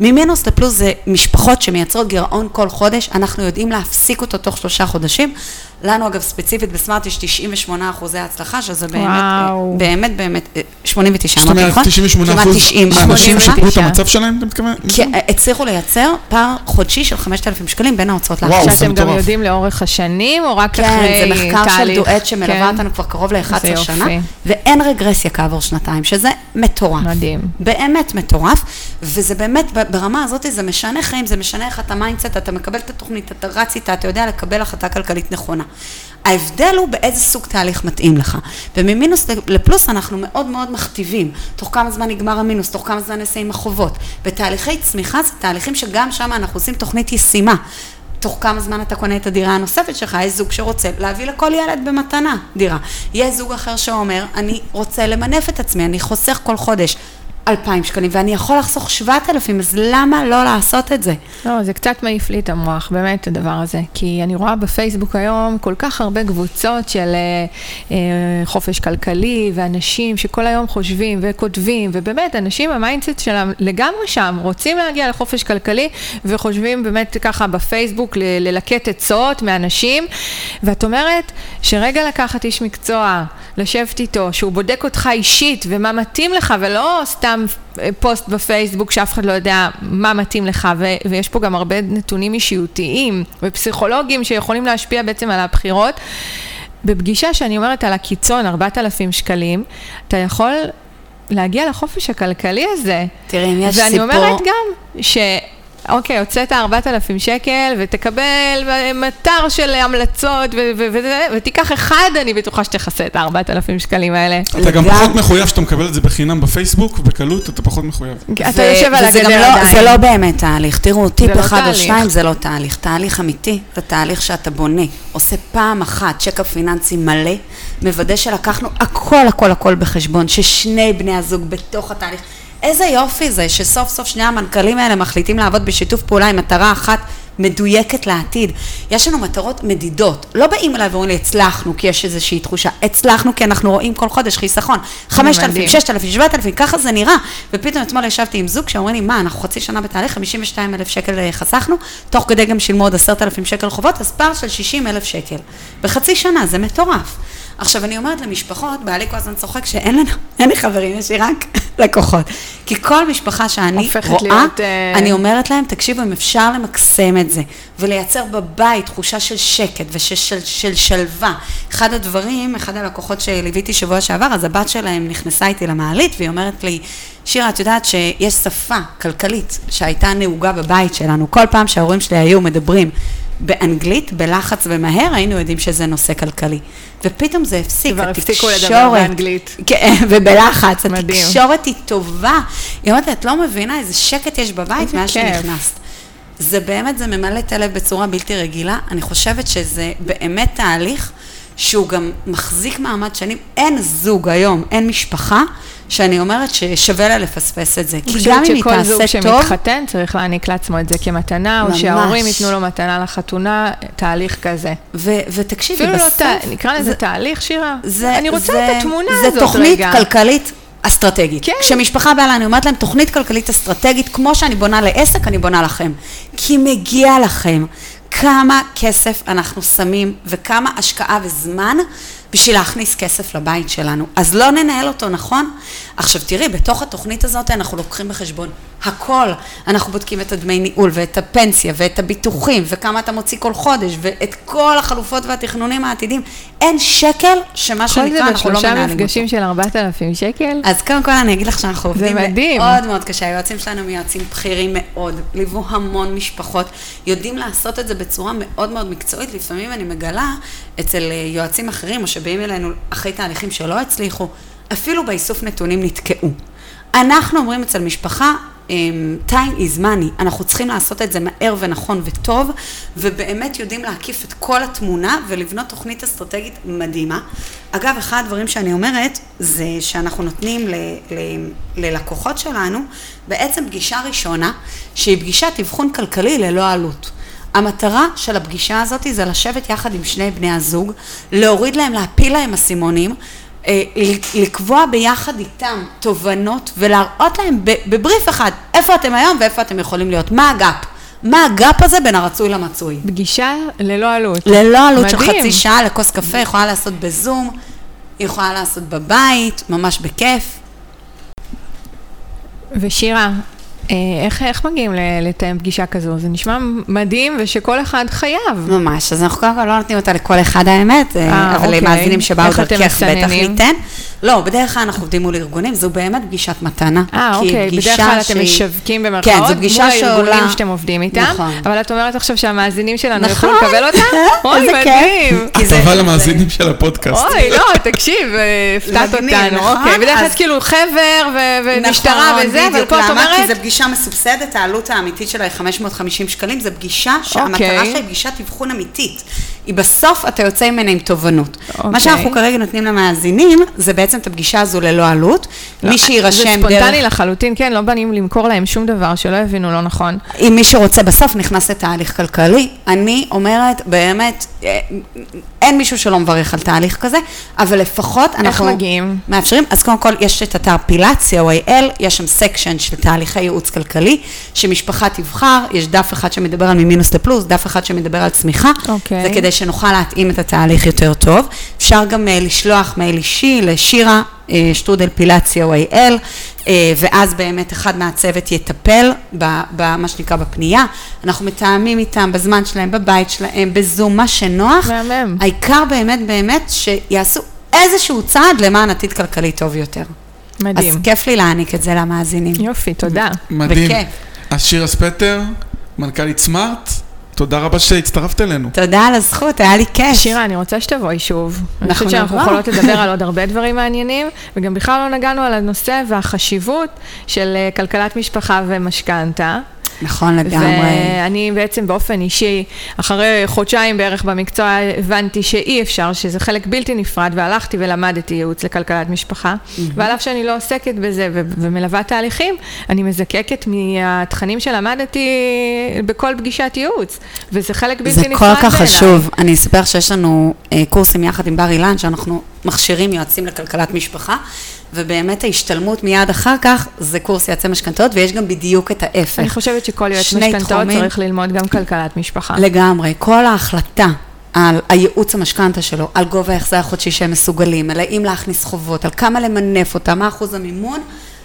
ממינוס לפלוס זה משפחות שמייצרות גירעון כל חודש, אנחנו יודעים להפסיק אותו תוך שלושה חודשים. לנו אגב ספציפית בסמארט יש 98 אחוזי הצלחה, שזה באמת, וואו. באמת, באמת, אה, 89, זאת אמרתי אומרת, נכון? 98 כמעט אחוז 90, מהאנשים 89. שיפרו את 89. המצב שלהם, אתה מתכוון? כי הצליחו לייצר פער חודשי של 5,000 שקלים בין ההוצאות וואו, להכנסה. זה שאתם גם מטורף. יודעים לאורך השנים, או רק כן, אחרי זה מחקר של תהליך? דואט שמלווה כן. אותנו כבר קרוב איזה ל-11 יופי. שנה, ואין רגרסיה כעבור שנתיים, שזה מטורף. מדהים. באמת מטורף, וזה באמת, ברמה הזאת זה משנה חיים, זה משנה איך אתה mindset, אתה מקבל את התוכנית, אתה רץ איתה, אתה יודע לקבל החלטה כלכלית נכונה. ההבדל הוא באיזה סוג תהליך מתאים לך. וממינוס לפלוס אנחנו מאוד מאוד מכתיבים, תוך כמה זמן נגמר המינוס, תוך כמה זמן נסיים החובות. בתהליכי צמיחה זה תהליכים שגם שם אנחנו עושים תוכנית ישימה. תוך כמה זמן אתה קונה את הדירה הנוספת שלך, יש זוג שרוצה להביא לכל ילד במתנה דירה. יש זוג אחר שאומר, אני רוצה למנף את עצמי, אני חוסך כל חודש 2,000 שקלים, ואני יכול לחסוך 7,000, אז למה לא לעשות את זה? לא, זה קצת מעיף לי את המוח, באמת, הדבר הזה. כי אני רואה בפייסבוק היום כל כך הרבה קבוצות של אה, אה, חופש כלכלי, ואנשים שכל היום חושבים וכותבים, ובאמת, אנשים, ה mindset שלהם לגמרי שם, רוצים להגיע לחופש כלכלי, וחושבים באמת ככה בפייסבוק ל- ללקט עצות מאנשים, ואת אומרת שרגע לקחת איש מקצוע, לשבת איתו, שהוא בודק אותך אישית, ומה מתאים לך, ולא סתם אה, פוסט בפייסבוק שאף אחד לא יודע מה מתאים לך, ו- ויש פה גם הרבה נתונים אישיותיים ופסיכולוגיים שיכולים להשפיע בעצם על הבחירות. בפגישה שאני אומרת על הקיצון, 4,000 שקלים, אתה יכול להגיע לחופש הכלכלי הזה. תראי, אם יש ואני סיפור... אומרת גם ש... אוקיי, הוצאת 4,000 שקל ותקבל מטר של המלצות ו- ו- וזה, ותיקח אחד, אני בטוחה שתכסה את ה-4,000 שקלים האלה. אתה גם. פחות מחויב שאתה מקבל את זה בחינם בפייסבוק, בקלות אתה פחות מחויב. אתה יושב על הגדר לא, עדיין. זה לא באמת תהליך. תראו, טיפ לא אחד או. שתיים זה לא תהליך. תהליך אמיתי זה תהליך שאתה בונה. עושה פעם אחת checkup פיננסי מלא, מוודא שלקחנו הכל הכל הכל בחשבון, ששני בני הזוג בתוך התהליך. איזה יופי זה שסוף סוף שני המנכ"לים האלה מחליטים לעבוד בשיתוף פעולה עם מטרה אחת מדויקת לעתיד. יש לנו מטרות מדידות. לא באים אליי ואומרים לי, הצלחנו, כי יש איזושהי תחושה. הצלחנו כי אנחנו רואים כל חודש חיסכון. 5,000, מדהים. 6,000, 7,000, ככה זה נראה. ופתאום אתמול ישבתי עם זוג שאומרים לי, מה, אנחנו חצי שנה בתהליך, 52,000 שקל אה, חסכנו, תוך כדי גם שילמו עוד 10,000 שקל חובות, אז פער של 60,000 שקל. בחצי שנה, זה מטורף. עכשיו, אני אומרת למשפחות, בעלי כל הזמן צוחק שאין לנו, אין לי חברים, יש לי רק לקוחות. כי כל משפחה שאני רואה, להיות, אה, אני אומרת להם, תקשיבו, אם אפשר למקסם את זה, ולייצר בבית תחושה של שקט ושל של, של שלווה. אחד הדברים, אחד הלקוחות שליוויתי שבוע שעבר, אז הבת שלהם נכנסה איתי למעלית, והיא אומרת לי, שירה, את יודעת שיש שפה כלכלית שהייתה נהוגה בבית שלנו. כל פעם שההורים שלי היו מדברים באנגלית, בלחץ ומהר, היינו יודעים שזה נושא כלכלי. ופתאום זה הפסיק, כבר הפסיקו לדבר התקשורת- באנגלית. כן, ובלחץ, מדהים. התקשורת היא טובה. היא אומרת, את לא מבינה איזה שקט יש בבית מאז. שנכנסת. זה באמת, זה ממלא את הלב בצורה בלתי רגילה. אני חושבת שזה באמת תהליך שהוא גם מחזיק מעמד שנים. אין זוג היום, אין משפחה, שאני אומרת ששווה לה לפספס את זה. אני כי גם חושבת אם היא שכל זוג תעשה טוב, שמתחתן צריך להעניק לעצמו את זה כמתנה, או ממש. שההורים ייתנו לו מתנה לחתונה, תהליך כזה. ו- ותקשיבי, אפילו לא, בסוף... תה- נקרא לזה זה- תהליך, שירה. זה, אני רוצה זה, את התמונה זה הזאת תוכנית רגע. כלכלית אסטרטגית. כן. כשמשפחה באה לה, אני אומרת להם, תוכנית כלכלית אסטרטגית, כמו שאני בונה לעסק, אני בונה לכם. כי מגיע לכם כמה כסף אנחנו שמים וכמה השקעה וזמן בשביל להכניס כסף לבית שלנו. אז לא ננהל אותו נכון. עכשיו תראי, בתוך התוכנית הזאת אנחנו לוקחים בחשבון הכל. אנחנו בודקים את הדמי ניהול ואת הפנסיה ואת הביטוחים וכמה אתה מוציא כל חודש ואת כל החלופות והתכנונים העתידיים. אין שקל שמה שנקרא אנחנו לא כל זה מנהלים בשלושה מפגשים של 4,000 שקל? אז קודם כל אני אגיד לך שאנחנו עובדים מדהים. מאוד מאוד קשה. היועצים שלנו הם יועצים בכירים מאוד, ליוו המון משפחות, יודעים לעשות את זה בצורה מאוד מאוד מקצועית. לפעמים אני מגלה אצל אה, יועצים אחרים, או שבאים אלינו אחרי תהליכים שלא הצליחו, אפילו באיסוף נתונים נתקעו. אנחנו אומרים אצל משפחה, אמ, time is money, אנחנו צריכים לעשות את זה מהר ונכון וטוב, ובאמת יודעים להקיף את כל התמונה ולבנות תוכנית אסטרטגית מדהימה. אגב, אחד הדברים שאני אומרת, זה שאנחנו נותנים ל, ל, ללקוחות שלנו בעצם פגישה ראשונה, שהיא פגישת אבחון כלכלי ללא עלות. המטרה של הפגישה הזאת זה לשבת יחד עם שני בני הזוג, להוריד להם, להפיל להם אסימונים, אה, לקבוע ביחד איתם תובנות ולהראות להם בבריף אחד איפה אתם היום ואיפה אתם יכולים להיות, מה הגאפ. מה הגאפ הזה בין הרצוי למצוי? פגישה ללא עלות. ללא עלות מדהים. של חצי שעה לכוס קפה, יכולה לעשות בזום, יכולה לעשות בבית, ממש בכיף. ושירה, איך, איך מגיעים לתאם פגישה כזו? זה נשמע מדהים ושכל אחד חייב. ממש, אז אנחנו קודם כל לא נותנים אותה לכל אחד האמת, 아, אה, אבל אוקיי. למאזינים שבאו דרכך בטח ניתן. לא, בדרך כלל אנחנו עובדים מול ארגונים, זו באמת פגישת מתנה. אה, אוקיי, בדרך כלל אתם משווקים במרכאות, כן, זו פגישה שעולה... מול הארגונים שאתם עובדים איתם, נכון. אבל את אומרת עכשיו שהמאזינים שלנו נכון. יכולים לקבל אותה? אוי, מדהים. הטבה למאזינים של הפודקאסט. אוי, לא, תקשיב, הפתעת אותנו, נכון? אוקיי, בדרך כלל כאילו חבר ומשטרה וזה, אבל פה את אומרת... פגישה מסובסדת, העלות האמיתית שלה היא 550 שקלים, זו פגישה שהמטרה okay. שלה היא פגישת אבחון אמיתית. היא בסוף, אתה יוצא ממנה עם תובנות. Okay. מה אוקיי. שאנחנו כרגע נותנים למאזינים, זה בעצם את הפגישה הזו ללא עלות. לא, מי שיירשם דרך... זה ספונטני דרך... לחלוטין, כן, לא באים למכור להם שום דבר, שלא יבינו לא נכון. אם מי שרוצה בסוף נכנס לתהליך כלכלי, אני אומרת, באמת, אה, אין מישהו שלא מברך על תהליך כזה, אבל לפחות אנחנו... איך מגיעים? מאפשרים. אז קודם כל, יש את אתר פילת .co.il, יש שם section של תהליכי ייעוץ כלכלי, שמשפחה תבחר, יש דף אחד שמדבר על ממינוס לפלוס, דף אחד שמדבר על צמיחה, okay. זה כדי שנוכל להתאים את התהליך יותר טוב. אפשר גם uh, לשלוח מייל אישי לשירה, uh, שטרודל פילת .co.il, uh, ואז באמת אחד מהצוות יטפל במה שנקרא בפנייה. אנחנו מתאמים איתם בזמן שלהם, בבית שלהם, בזום, מה שנוח. מהמם. העיקר באמת באמת שיעשו איזשהו צעד למען עתיד כלכלי טוב יותר. מדהים. אז כיף לי להעניק את זה למאזינים. יופי, תודה. מדהים. בכיף. אז שירה ספטר, מנכ"לית סמארט, תודה רבה שהצטרפת אלינו. תודה על הזכות, היה לי כיף. שירה, אני רוצה שתבואי שוב. אני חושבת שאנחנו יכולות לדבר על עוד הרבה דברים מעניינים, וגם בכלל לא נגענו על הנושא והחשיבות של אה, כלכלת משפחה ומשכנתה. נכון לגמרי. ואני בעצם באופן אישי, אחרי חודשיים בערך במקצוע, הבנתי שאי אפשר, שזה חלק בלתי נפרד, והלכתי ולמדתי ייעוץ לכלכלת משפחה. Mm-hmm. ועל אף שאני לא עוסקת בזה ו- ומלווה תהליכים, אני מזקקת מהתכנים שלמדתי בכל פגישת ייעוץ, וזה חלק בלתי נפרד בעיניי. זה כל כך חשוב. אני אספר שיש לנו אה, קורסים יחד עם בר אילן, שאנחנו מכשירים יועצים לכלכלת משפחה. ובאמת ההשתלמות מיד אחר כך זה קורס יועצי משכנתאות, ויש גם בדיוק את ההפך. אני חושבת שכל יועץ משכנתאות צריך ללמוד גם כלכלת משפחה. לגמרי. כל ההחלטה על הייעוץ המשכנתה שלו, על גובה ההחזר החודשי שהם מסוגלים, על האם להכניס חובות, על כמה למנף אותה, מה אחוז המימון,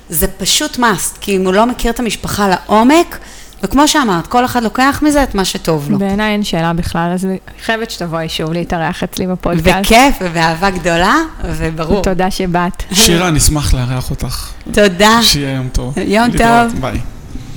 זה פשוט must, כי אם הוא לא מכיר את המשפחה לעומק, וכמו שאמרת, כל אחד לוקח מזה את מה שטוב לו. בעיניי אין שאלה בכלל, אז אני חייבת שתבואי שוב להתארח אצלי בפודקאסט. בכיף ובאהבה גדולה, וברור. תודה שבאת. שירה, נשמח לארח אותך. תודה. שיהיה יום טוב. יום טוב. ביי.